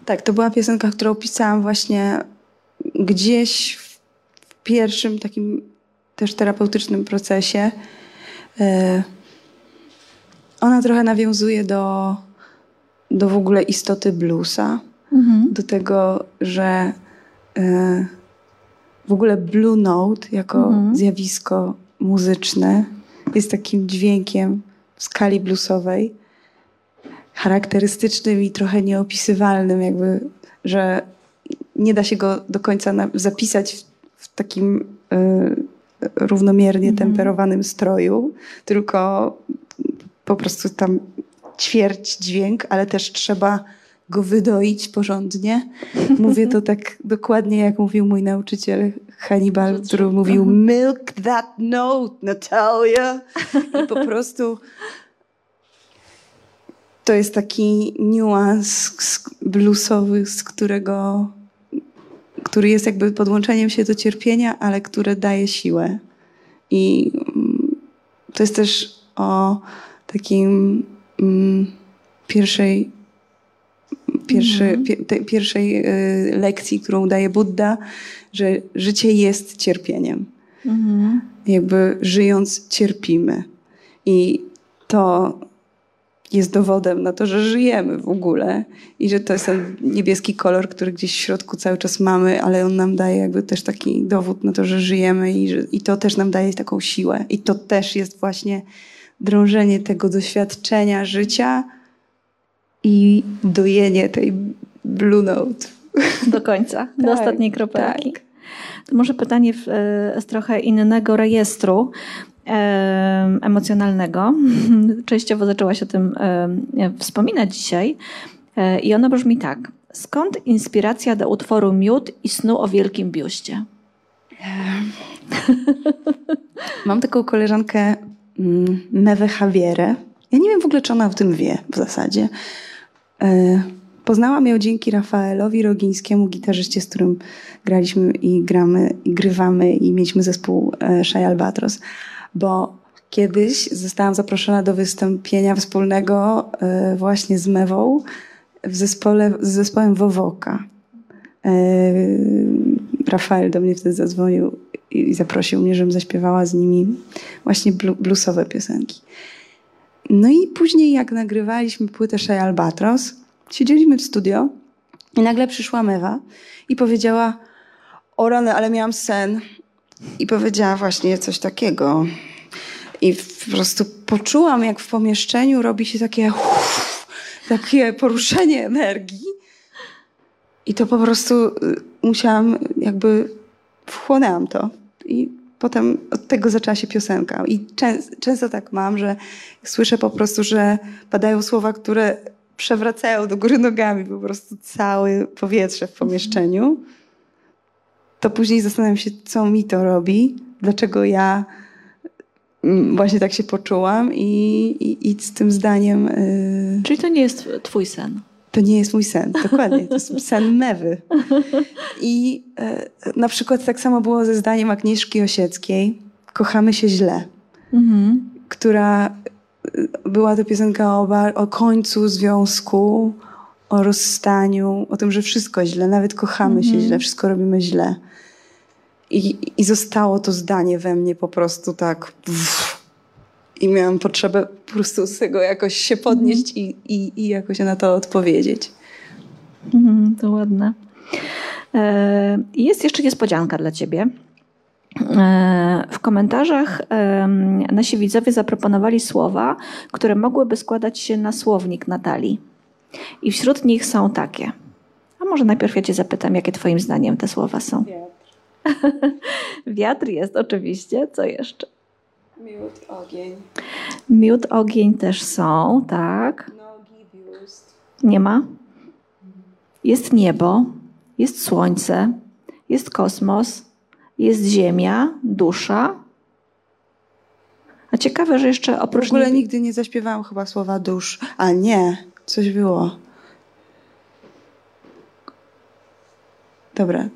Tak, to była piosenka, którą pisałam właśnie gdzieś w pierwszym takim też terapeutycznym procesie. E, ona trochę nawiązuje do do w ogóle istoty bluesa, mhm. do tego, że y, w ogóle blue note jako mhm. zjawisko muzyczne jest takim dźwiękiem w skali bluesowej, charakterystycznym i trochę nieopisywalnym, jakby, że nie da się go do końca na, zapisać w, w takim y, równomiernie mhm. temperowanym stroju, tylko po prostu tam ćwierć dźwięk, ale też trzeba go wydoić porządnie. Mówię to tak dokładnie, jak mówił mój nauczyciel Hannibal, który mówił milk that note, Natalia. I po prostu to jest taki niuans bluesowy, z którego który jest jakby podłączeniem się do cierpienia, ale które daje siłę. I mm, to jest też o takim Mm, pierwszej, pierwszy, mhm. pie, pierwszej y, lekcji, którą daje Buddha, że życie jest cierpieniem. Mhm. Jakby żyjąc cierpimy. I to jest dowodem na to, że żyjemy w ogóle i że to jest ten niebieski kolor, który gdzieś w środku cały czas mamy, ale on nam daje jakby też taki dowód na to, że żyjemy i, że, i to też nam daje taką siłę. I to też jest właśnie drążenie tego doświadczenia życia i dojenie tej Blue Note. Do końca, do Tak, ostatniej kropelki. tak. To może pytanie w, e, z trochę innego rejestru emocjonalnego. Częściowo zaczęłaś o tym wspominać dzisiaj. E, I ono brzmi tak. Skąd inspiracja do utworu Miód i snu o wielkim biuście? Mam taką koleżankę mm, Mewę Javierę. Ja nie wiem w ogóle, czy ona o tym wie w zasadzie. E, Poznałam ją dzięki Rafaelowi Rogińskiemu, gitarzyście, z którym graliśmy i gramy, i grywamy i mieliśmy zespół e, Shai Albatros, bo kiedyś zostałam zaproszona do wystąpienia wspólnego e, właśnie z Mewą w zespole, z zespołem Wowoka. E, Rafael do mnie wtedy zadzwonił i zaprosił mnie, żebym zaśpiewała z nimi właśnie blu- bluesowe piosenki. No i później jak nagrywaliśmy płytę Shea Albatros, siedzieliśmy w studio i nagle przyszła Mewa i powiedziała o rany, ale miałam sen. I powiedziała właśnie coś takiego. I po prostu poczułam, jak w pomieszczeniu robi się takie uff, takie poruszenie energii. I to po prostu y, musiałam, jakby wchłonęłam to. I potem od tego zaczęła się piosenka. I często, często tak mam, że słyszę po prostu, że padają słowa, które przewracają do góry nogami po prostu całe powietrze w pomieszczeniu. To później zastanawiam się, co mi to robi, dlaczego ja mm, właśnie tak się poczułam i, i, i z tym zdaniem y, Czyli to nie jest twój sen. to nie jest mój sen, dokładnie. To jest sen mewy. I e, na przykład tak samo było ze zdaniem Agnieszki Osieckiej Kochamy się źle, Mhm. która e, była to piosenka o, o końcu związku, o rozstaniu, o tym, że wszystko źle, nawet kochamy się źle, wszystko robimy źle. I, I zostało to zdanie we mnie po prostu tak. I miałam potrzebę po prostu z tego jakoś się podnieść i, i, i jakoś na to odpowiedzieć. Mhm, to ładne. E, Jest jeszcze niespodzianka dla ciebie. E, W komentarzach nasi widzowie zaproponowali słowa, które mogłyby składać się na słownik Natalii. I wśród nich są takie. A może najpierw ja cię zapytam, jakie twoim zdaniem te słowa są? Wiatr jest oczywiście. Co jeszcze? Miód, ogień, Miód, ogień też są, tak. nogi, biust. Nie ma. Jest niebo, jest słońce, jest kosmos, jest ziemia, dusza. A ciekawe, że jeszcze W oprócz ogóle niebie- nigdy nie zaśpiewałam chyba słowa dusz. A nie, coś było. Dobra,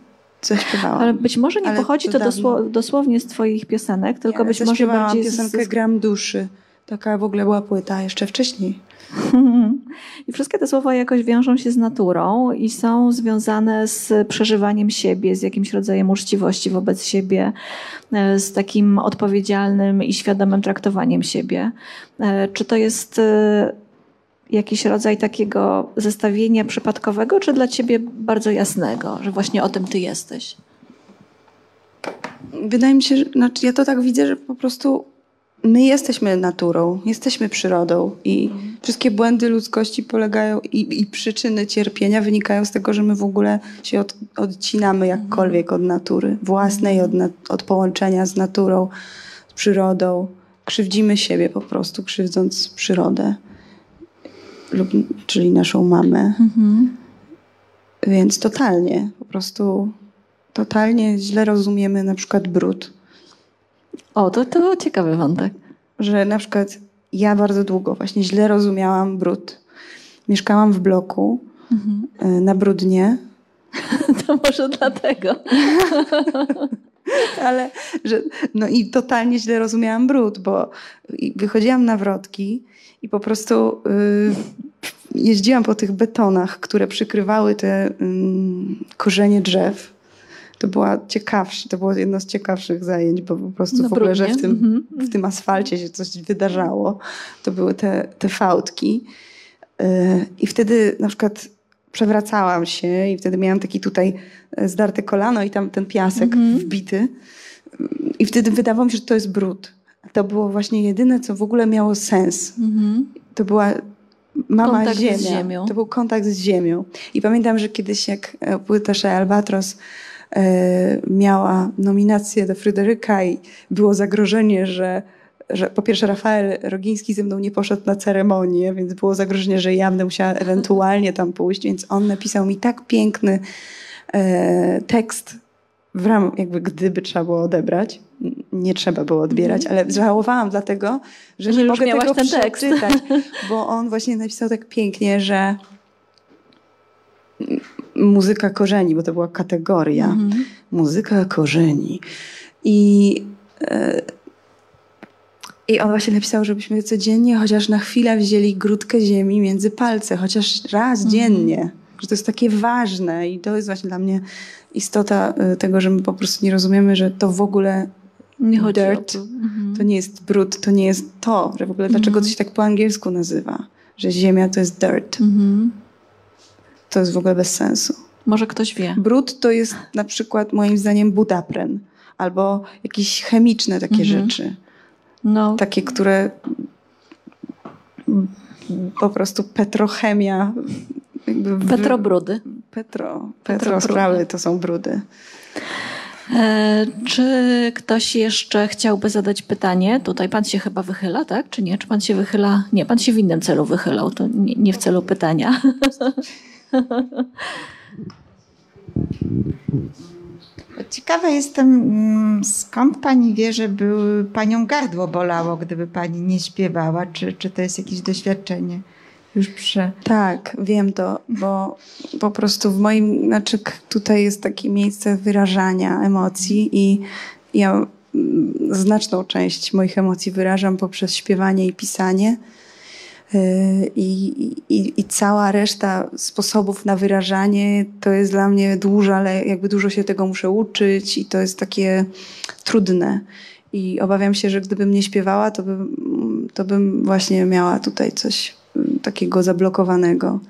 Ale być może nie Ale pochodzi to to dosło, dosłownie z twoich piosenek, tylko Nie, być może bardziej piosenkę z, Gram duszy. Taka w ogóle była płyta jeszcze wcześniej. I wszystkie te słowa jakoś wiążą się z naturą i są związane z przeżywaniem siebie, z jakimś rodzajem uczciwości wobec siebie, e, z takim odpowiedzialnym i świadomym traktowaniem siebie. E, Czy to jest e, jakiś rodzaj takiego zestawienia przypadkowego, czy dla ciebie bardzo jasnego, że właśnie o tym ty jesteś? Wydaje mi się, że znaczy ja to tak widzę, że po prostu my jesteśmy naturą, jesteśmy przyrodą i wszystkie błędy ludzkości polegają i, i przyczyny cierpienia wynikają z tego, że my w ogóle się od, odcinamy jakkolwiek od natury własnej, od, od połączenia z naturą, z przyrodą. Krzywdzimy siebie po prostu, krzywdząc przyrodę, lub, czyli naszą mamę. Więc totalnie, po prostu totalnie źle rozumiemy na przykład brud. O, to, to ciekawy wątek. Że na przykład ja bardzo długo właśnie źle rozumiałam brud. Mieszkałam w bloku y, na brudnie, To może dlatego. ale że, no i totalnie źle rozumiałam brud, bo wychodziłam na wrotki i po prostu y, jeździłam po tych betonach, które przykrywały te ym, korzenie drzew. To była ciekawsze, to było jedno z ciekawszych zajęć, bo po prostu Na w ogóle, że w tym, Mhm. w tym asfalcie się coś wydarzało. To były te, te fałdki. Yy, I wtedy na przykład przewracałam się i wtedy miałam taki tutaj e, zdarte kolano i tam ten piasek wbity. I wtedy wydawało mi się, że to jest brud. To było właśnie jedyne, co w ogóle miało sens. To była mama Kontakt z ziemia. ziemią. To był kontakt z ziemią. I pamiętam, że kiedyś jak e, płyta Shea Albatros e, miała nominację do Fryderyka i było zagrożenie, że że po pierwsze Rafael Rogiński ze mną nie poszedł na ceremonię, więc było zagrożenie, że ja będę musiała ewentualnie tam pójść, więc on napisał mi tak piękny e, tekst w ram, jakby gdyby trzeba było odebrać. Nie trzeba było odbierać, ale żałowałam dlatego, że, Że nie mogę tego ten przeczytać, bo on właśnie napisał tak pięknie, że muzyka korzeni, bo to była kategoria. Mhm. Muzyka korzeni. I, e, I on właśnie napisał, żebyśmy codziennie chociaż na chwilę wzięli grudkę ziemi między palce, chociaż raz Mhm. dziennie. Że to jest takie ważne i to jest właśnie dla mnie istota e, tego, że my po prostu nie rozumiemy, że to w ogóle Nie chodzi Dirt. to. Mhm. to nie jest brud, to nie jest to, że w ogóle dlaczego to się tak po angielsku nazywa, że ziemia to jest dirt. Mhm. To jest w ogóle bez sensu. Może ktoś wie. Brud to jest na przykład moim zdaniem budapren albo jakieś chemiczne takie Mhm. rzeczy. No, Takie, które po prostu petrochemia. Jakby w- Petrobrudy. Petro, Petrobrudy. petro sprawy to są brudy. E, czy ktoś jeszcze chciałby zadać pytanie? Tutaj pan się chyba wychyla, tak? Czy nie? Czy pan się wychyla? Nie, pan się w innym celu wychylał, to nie, nie w celu pytania. Ciekawa jestem, mm, skąd pani wie, że by panią gardło bolało, gdyby pani nie śpiewała? Czy, czy to jest jakieś doświadczenie już. Tak, wiem to, bo po prostu w moim, znaczy tutaj jest takie miejsce wyrażania emocji i ja mm, znaczną część moich emocji wyrażam poprzez śpiewanie i pisanie. Yy, I, i, I cała reszta sposobów na wyrażanie to jest dla mnie dłuższe, ale jakby dużo się tego muszę uczyć i to jest takie trudne. I obawiam się, że gdybym nie śpiewała, to bym, to bym właśnie miała tutaj coś takiego zablokowanego.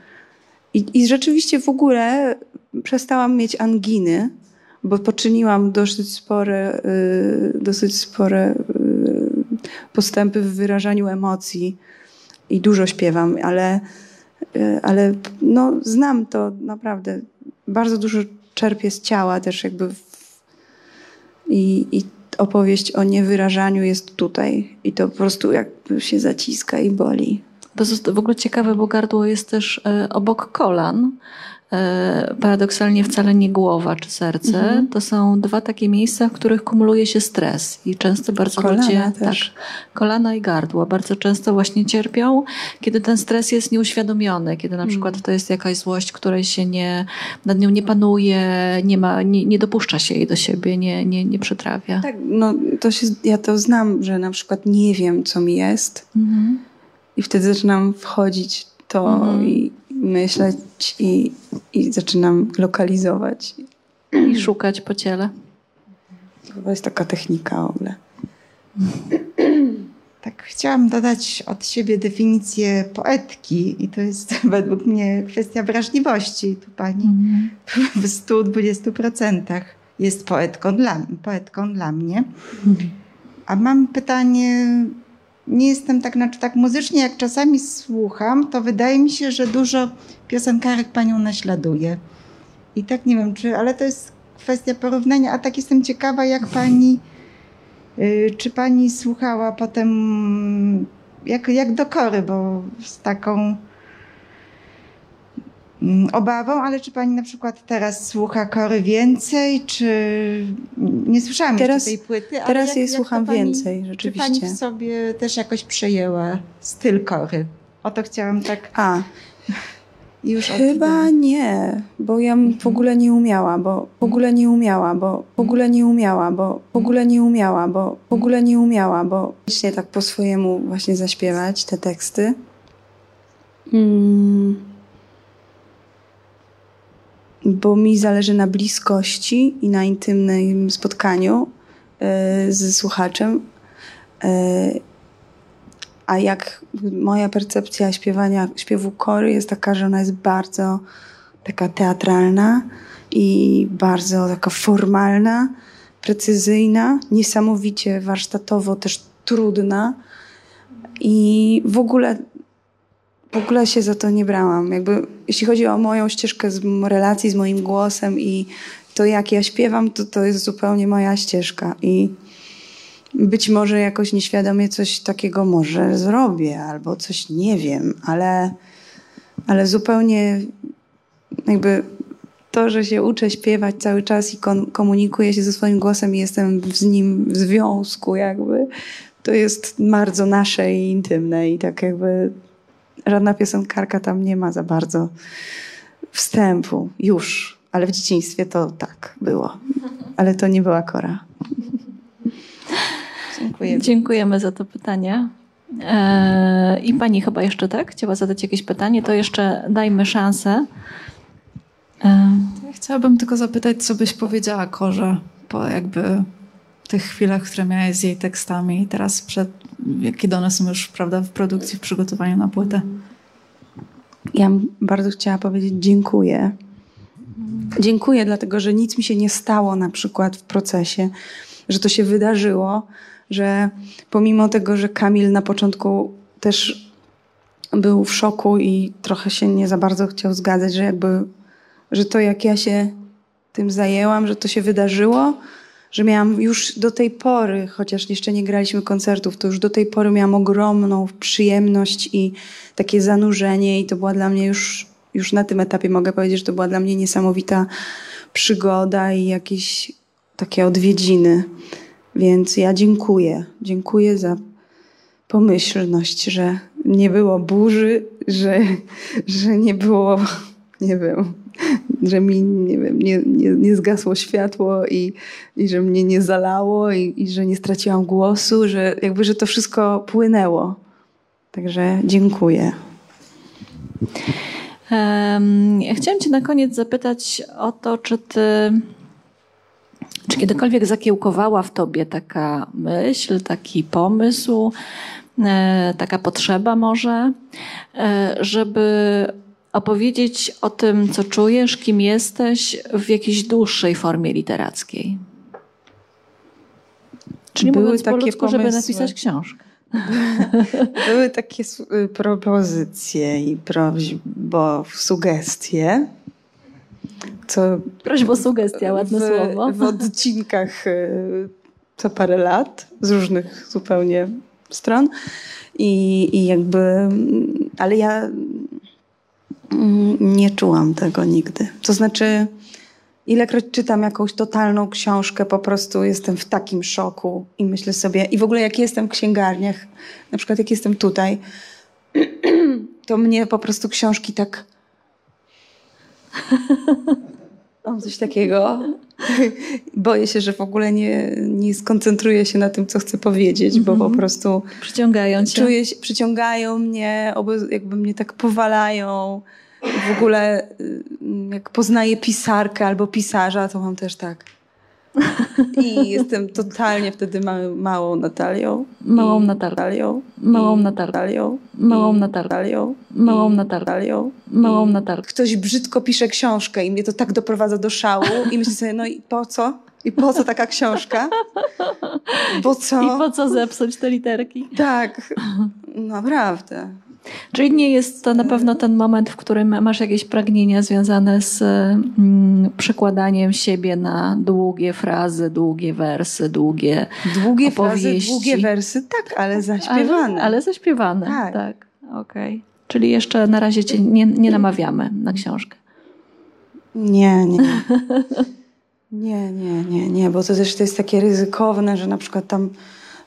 I, I rzeczywiście w ogóle przestałam mieć anginy, bo poczyniłam dosyć spore, y, dosyć spore y, postępy w wyrażaniu emocji i dużo śpiewam, ale, y, ale no, znam to naprawdę. Bardzo dużo czerpię z ciała też jakby w, i, i opowieść o niewyrażaniu jest tutaj i to po prostu jakby się zaciska i boli. To jest w ogóle ciekawe, bo gardło jest też e, obok kolan. E, paradoksalnie wcale nie głowa czy serce. Mhm. To są dwa takie miejsca, w których kumuluje się stres i często bardzo Kolana ludzie... też. Tak, kolana i gardło bardzo często właśnie cierpią, kiedy ten stres jest nieuświadomiony, kiedy na Mhm. przykład to jest jakaś złość, której się nie, nad nią nie panuje, nie, ma, nie, nie dopuszcza się jej do siebie, nie, nie, nie przytrawia. Tak, no to się, ja to znam, że na przykład nie wiem, co mi jest Mhm. I wtedy zaczynam wchodzić w to Mhm. i myśleć i, i zaczynam lokalizować. I szukać po ciele. To jest taka technika w ogóle. Tak, chciałam dodać od siebie definicję poetki i to jest według mnie kwestia wrażliwości. Tu pani Mhm. w 120% jest poetką dla, poetką dla mnie. A mam pytanie, nie jestem tak, znaczy tak muzycznie, jak czasami słucham, to wydaje mi się, że dużo piosenkarek panią naśladuje. I tak nie wiem, czy, ale to jest kwestia porównania, a tak jestem ciekawa, jak pani, y, czy pani słuchała potem, jak, jak do kory, bo z taką obawą, ale czy pani na przykład teraz słucha kory więcej, czy nie słyszałam Teraz- tej płyty, ale teraz jak, jej jak słucham pani, więcej, Czy rzeczywiście. pani w sobie też jakoś przejęła styl kory? O to chciałam tak A, już od- chyba nie, bo ja m- w ogóle nie umiała, bo w ogóle nie umiała, bo w ogóle nie umiała, bo w ogóle nie umiała, bo w ogóle nie umiała, bo właśnie tak po swojemu właśnie zaśpiewać te teksty. Mm. Bo mi zależy na bliskości i na intymnym spotkaniu e, ze słuchaczem. E, a jak moja percepcja śpiewania, śpiewu kory jest taka, że ona jest bardzo taka teatralna i bardzo taka formalna, precyzyjna, niesamowicie warsztatowo też trudna i w ogóle w ogóle się za to nie brałam. Jakby, jeśli chodzi o moją ścieżkę z relacji z moim głosem i to, jak ja śpiewam, to to jest zupełnie moja ścieżka. I być może jakoś nieświadomie coś takiego może zrobię, albo coś nie wiem, ale, ale zupełnie jakby to, że się uczę śpiewać cały czas i komunikuję się ze swoim głosem i jestem z nim w związku, jakby, to jest bardzo nasze i intymne i tak jakby żadna piosenkarka tam nie ma za bardzo wstępu już, ale w dzieciństwie to tak było. Ale to nie była Kora. Dziękuję. Dziękujemy za to pytanie. Eee, I pani chyba jeszcze tak chciała zadać jakieś pytanie, to jeszcze dajmy szansę. Eee. Chciałabym tylko zapytać, co byś powiedziała Korze po jakby tych chwilach, które miałeś z jej tekstami i teraz przed, kiedy one są już prawda, w produkcji, w przygotowaniu na płytę. Ja bardzo chciała powiedzieć dziękuję. Dziękuję, dlatego że nic mi się nie stało na przykład w procesie, że to się wydarzyło, że pomimo tego, że Kamil na początku też był w szoku i trochę się nie za bardzo chciał zgadzać, że jakby, że to jak ja się tym zajęłam, że to się wydarzyło, że miałam już do tej pory, chociaż jeszcze nie graliśmy koncertów, to już do tej pory miałam ogromną przyjemność i takie zanurzenie i to była dla mnie już, już na tym etapie mogę powiedzieć, że to była dla mnie niesamowita przygoda i jakieś takie odwiedziny. Więc ja dziękuję. Dziękuję za pomyślność, że nie było burzy, że, że nie było, nie wiem, że mi nie, wiem, nie, nie, nie zgasło światło i, i że mnie nie zalało i, i że nie straciłam głosu, że jakby, że to wszystko płynęło. Także dziękuję. Um, chciałam Cię na koniec zapytać o to, czy Ty czy kiedykolwiek zakiełkowała w tobie taka myśl, taki pomysł, e, taka potrzeba może, e, żeby opowiedzieć o tym, co czujesz, kim jesteś w jakiejś dłuższej formie literackiej? Czyli Były mówiąc takie po ludzku, pomysły. żeby napisać książkę. Były takie y, propozycje i prośbo, sugestie co Prośba sugestia, ładne w, słowo. W odcinkach y, co parę lat z różnych zupełnie stron. I, i jakby, ale ja mm, nie czułam tego nigdy. To znaczy, ilekroć czytam jakąś totalną książkę, po prostu jestem w takim szoku i myślę sobie, i w ogóle jak jestem w księgarniach, na przykład jak jestem tutaj, to mnie po prostu książki tak Mam coś takiego. Boję się, że w ogóle nie, nie skoncentruję się na tym, co chcę powiedzieć, bo po mhm. prostu. Przyciągają cię. Czuję się, przyciągają mnie, jakby mnie tak powalają. W ogóle, y, jak poznaję pisarkę albo pisarza, to mam też tak. I jestem totalnie wtedy małą Natalią. Małą Natalią. Małą Natalią. Małą Natalią. Małą Natalią. Małą Natalią. Ktoś brzydko pisze książkę i mnie to tak doprowadza do szału i myślę sobie, no i po co? I po co taka książka? Bo co? I po co zepsuć te literki? Tak, naprawdę. Czyli nie jest to na pewno ten moment, w którym masz jakieś pragnienia związane z mm, przekładaniem siebie na długie frazy, długie wersy, długie Długie opowieści. frazy, długie wersy, tak, ale zaśpiewane. Ale, ale zaśpiewane, tak. tak. Okej. Okay. Czyli jeszcze na razie cię nie, nie namawiamy na książkę. Nie, nie. Nie, nie, nie, nie, bo to też to jest takie ryzykowne, że na przykład tam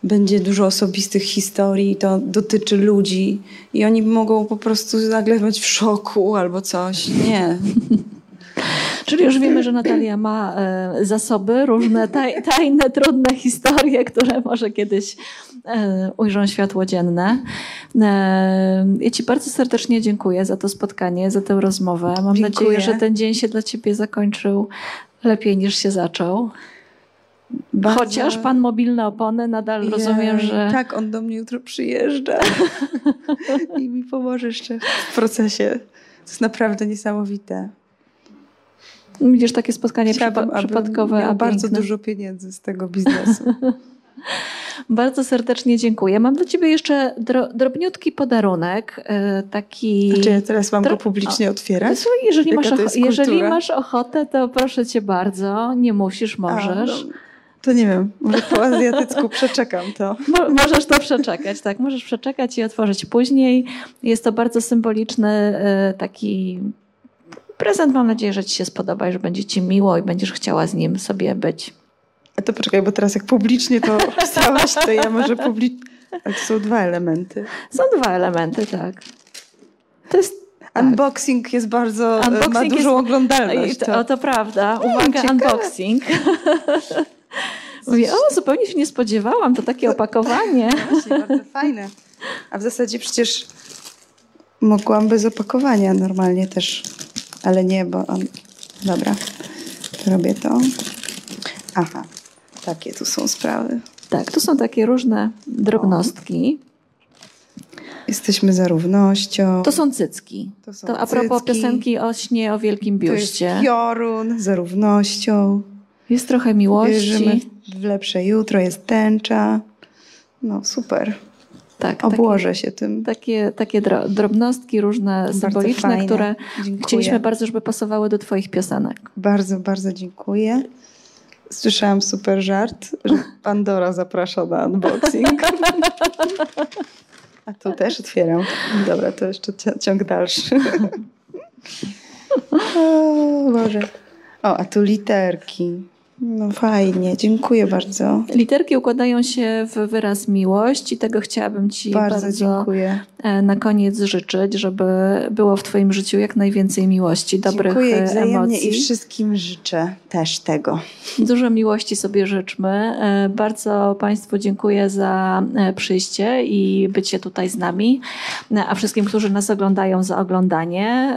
będzie dużo osobistych historii, to dotyczy ludzi i oni mogą po prostu nagle być w szoku albo coś. Nie. Czyli już wiemy, że Natalia ma e, zasoby, różne taj, tajne, trudne historie, które może kiedyś e, ujrzą światło dzienne. E, ja Ci bardzo serdecznie dziękuję za to spotkanie, za tę rozmowę. Mam dziękuję. nadzieję, że ten dzień się dla Ciebie zakończył lepiej niż się zaczął. Bardzo... Chociaż pan mobilne opony nadal Je, rozumiem, że. Tak, on do mnie jutro przyjeżdża i mi pomoże jeszcze w procesie. To jest naprawdę niesamowite. Widzisz, takie spotkanie Chciałabym, przypadkowe. Miał bardzo dużo pieniędzy z tego biznesu. Bardzo serdecznie dziękuję. Mam dla ciebie jeszcze dro, drobniutki podarunek, e, taki... Czy ja teraz mam go publicznie otwierać? Słuchaj, jeżeli, masz, jeżeli masz ochotę, to proszę cię bardzo, nie musisz, możesz. A, no, to nie wiem, może po azjatycku przeczekam to. Mo- możesz to przeczekać, tak, możesz przeczekać i otworzyć później. Jest to bardzo symboliczny e, taki prezent. Mam nadzieję, że ci się spodoba i że będzie ci miło i będziesz chciała z nim sobie być. A to poczekaj, bo teraz jak publicznie to opisałaś, to ja może publicznie... Ale to są dwa elementy. Są dwa elementy, tak. To jest Unboxing jest bardzo, e, ma Unboxing dużą jest- oglądalność. To, o, to prawda. Uwaga, ciekawe. unboxing. Mówię, o, zupełnie się nie spodziewałam, to takie opakowanie. Właśnie, bardzo fajne. A w zasadzie przecież mogłam bez opakowania normalnie też, ale nie, bo on... Dobra, robię to. Aha, takie tu są sprawy. Tak, tu są takie różne drobnostki. Jesteśmy za równością. To są cycki. To są To a propos cycki. piosenki o śnie o wielkim To jest biuście. piorun za równością. Jest trochę miłości. Wierzymy w lepsze jutro, jest tęcza. No super. Tak, Obłożę się tym. Takie, takie dro- drobnostki różne, Bardzo symboliczne, fajne. które Dziękuję. chcieliśmy bardzo, żeby pasowały do twoich piosenek. Bardzo, bardzo dziękuję. Słyszałam super żart, że Pandora zaprasza na unboxing. A tu też otwieram. Dobra, to jeszcze ciąg dalszy. O Boże. O, a tu literki. No fajnie, dziękuję bardzo. Literki układają się w wyraz miłość i tego chciałabym ci Bardzo, bardzo, dziękuję. e, na koniec życzyć, żeby było w twoim życiu jak najwięcej miłości, dobrych dziękuję e, wzajemnie emocji. i wszystkim życzę też tego. Dużo miłości sobie życzmy. E, Bardzo Państwu dziękuję za przyjście i bycie tutaj z nami, a wszystkim, którzy nas oglądają, za oglądanie.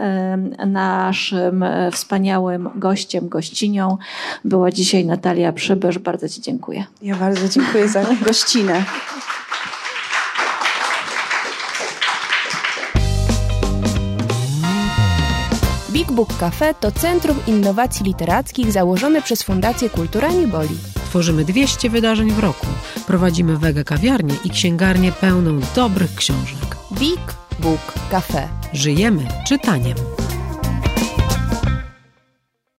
Naszym wspaniałym gościem, gościnią była dzisiaj Natalia Przybysz. Bardzo Ci dziękuję. Ja bardzo dziękuję za gościnę. Big Book Cafe to centrum innowacji literackich założone przez Fundację Kultura Boli. Tworzymy 200 wydarzeń w roku. Prowadzimy wege kawiarnię i księgarnię pełną dobrych książek. Big Book Cafe. Żyjemy czytaniem.